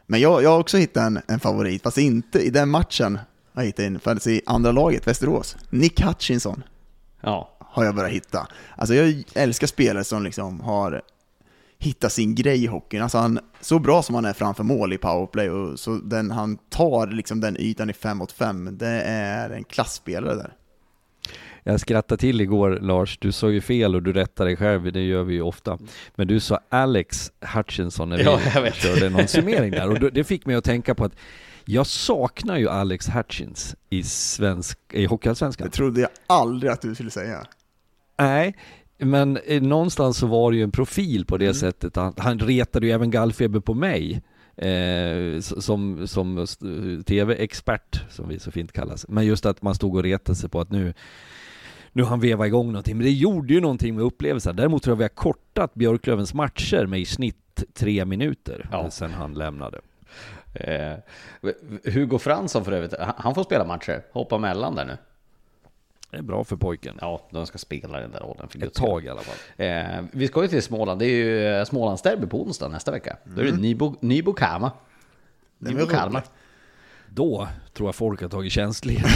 Men jag, jag har också hittat en, en favorit, fast inte i den matchen. Jag hittade in, fast i andra laget, Västerås. Nick Hutchinson. Ja. Har jag börjat hitta. Alltså jag älskar spelare som liksom har hitta sin grej i hockeyn. Alltså han, så bra som han är framför mål i powerplay, och så den, han tar liksom den ytan i 5 mot 5, det är en klassspelare där. Jag skrattade till igår Lars, du sa ju fel och du rättade dig själv, det gör vi ju ofta. Men du sa Alex Hutchinson när vi ja, körde någon summering där och det fick mig att tänka på att jag saknar ju Alex Hutchins i, svensk, i Hockeyallsvenskan. Det trodde jag aldrig att du skulle säga. Nej, men eh, någonstans så var det ju en profil på det mm. sättet. Han, han retade ju även gallfeber på mig. Eh, som, som tv-expert, som vi så fint kallas. Men just att man stod och retade sig på att nu nu har han vevat igång någonting, men det gjorde ju någonting med upplevelsen. Däremot tror jag vi har kortat Björklövens matcher med i snitt tre minuter ja. sen han lämnade. Eh, Hugo Fransson för övrigt, han får spela matcher, hoppa mellan där nu. Det är bra för pojken. Ja, de ska spela den där rollen. För Ett tag i alla fall. Eh, vi ska ju till Småland. Det är ju eh, Smålandsderby på onsdag nästa vecka. Mm. Då är det Nybo, Nybo Kalmar. Nybo Kalmar. Då tror jag folk har tagit känslighet.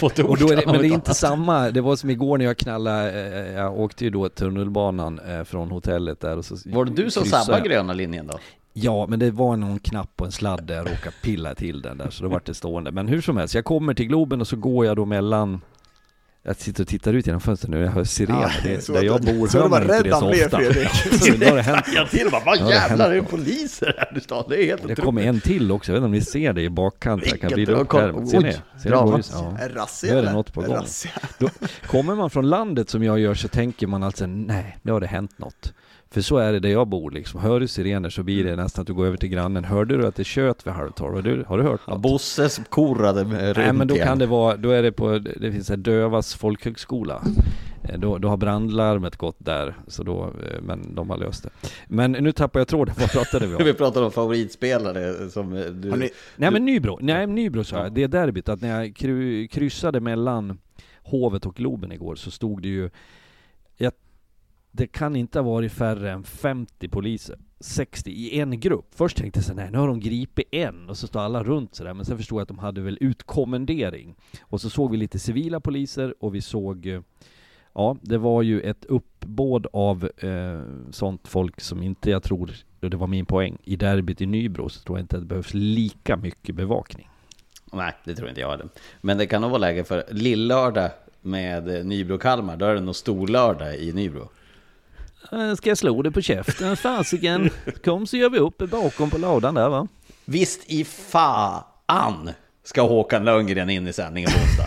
och då är det, men det är inte samma, det var som igår när jag knallade, eh, jag åkte ju då tunnelbanan eh, från hotellet där och så Var det du som sabbade gröna linjen då? Ja, men det var någon knapp på en sladd där jag råkade pilla till den där, så då vart det stående. Men hur som helst, jag kommer till Globen och så går jag då mellan jag sitter och tittar ut genom fönstret nu, jag hör sirener. Ja, där jag bor hör man inte det så ofta. så det har hänt. Jag till bara, vad jävlar är det poliser här i stan? Det är helt otroligt. Det kommer en till också, jag vet inte om ni ser det i bakkant. Jag kan vrida upp här. Ser ni? Ser ni ja. Razzia Nu är det något på gång. Då, kommer man från landet som jag gör så tänker man alltså, nej, nu har det hänt något. För så är det där jag bor liksom. Hör du sirener så blir det nästan att du går över till grannen. Hörde du att det tjöt vid halv tolv? Har du, har du hört något? Ja, Bosses korade runt Nej men då kan det vara, då är det på, det finns en Dövas folkhögskola. Eh, då, då har brandlarmet gått där, så då, eh, men de har löst det. Men nu tappar jag tråden, vad pratade vi om? vi pratade om favoritspelare som du... Ni, nej men Nybro, nej Nybro sa jag, det är derbyt, att när jag kryssade mellan Hovet och Globen igår så stod det ju det kan inte ha varit färre än 50 poliser 60 i en grupp. Först tänkte jag så nej nu har de gripit en och så står alla runt sådär men sen förstod jag att de hade väl utkommendering. Och så såg vi lite civila poliser och vi såg eh, Ja, det var ju ett uppbåd av eh, sånt folk som inte jag tror, och det var min poäng, i derbyt i Nybro så tror jag inte att det behövs lika mycket bevakning. Nej, det tror inte jag heller. Men det kan nog vara läge för lillördag med eh, Nybro-Kalmar, då är det nog storlördag i Nybro. Eh, ska jag slå det på käften? Fasiken, kom så gör vi upp bakom på lådan där va? Visst i fan ska Håkan Lundgren in i sändningen på onsdag.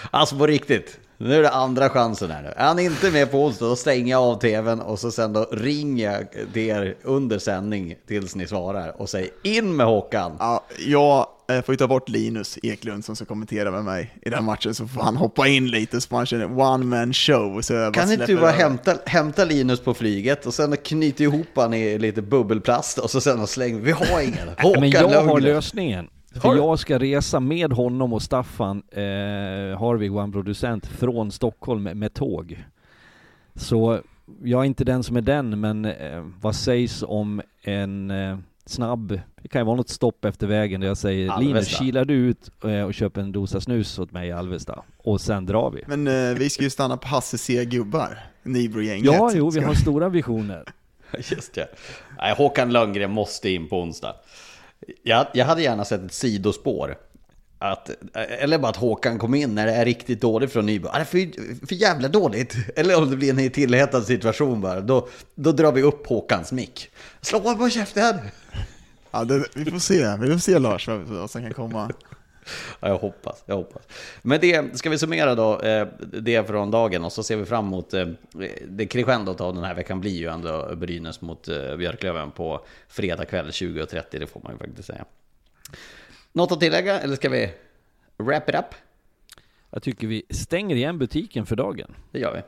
alltså på riktigt. Nu är det andra chansen här nu. Är han inte med på onsdag, då stänger jag av tvn och så sen då ringer jag till er under sändning tills ni svarar och säger in med Håkan. Ja, jag eh, får ju ta bort Linus Eklund som ska kommentera med mig i den matchen, så får han hoppa in lite så man känner one man show. Så kan inte du bara hämta, hämta Linus på flyget och sen knyta ihop han i lite bubbelplast och så sen slänger vi har ingen. Håkan Men jag har lösningen. För jag ska resa med honom och Staffan, eh, Harvig, vår producent, från Stockholm med, tåg. Så jag är inte den som är den, men eh, vad sägs om en eh, snabb, det kan ju vara något stopp efter vägen där jag säger Alvesta. Linus, kilar du ut eh, och köper en dosa snus åt mig i Alvesta? Och sen drar vi. Men eh, vi ska ju stanna på Hasse C. gubbar, Nybro-gänget. Ja, jo, vi har stora visioner. Just det. Nej, Håkan Lundgren måste in på onsdag. Jag, jag hade gärna sett ett sidospår. Att, eller bara att Håkan kom in när det är riktigt dåligt från Nybro. Det äh, för, för jävla dåligt. Eller om det blir en tillhetad situation bara. Då, då drar vi upp Håkans mick. Slå på käften! Ja, det, vi får se. Vi får se Lars vad som kan komma. Ja, jag hoppas, jag hoppas. Men det, ska vi summera då, eh, det från dagen och så ser vi fram emot, eh, det crescendot av den här veckan blir ju ändå Brynäs mot eh, Björklöven på fredag kväll 20.30, det får man ju faktiskt säga. Något att tillägga, eller ska vi wrap it up? Jag tycker vi stänger igen butiken för dagen. Det gör vi.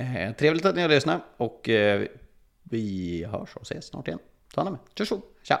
Eh, trevligt att ni har lyssnat och eh, vi hörs och ses snart igen. Ta hand om er. Tja!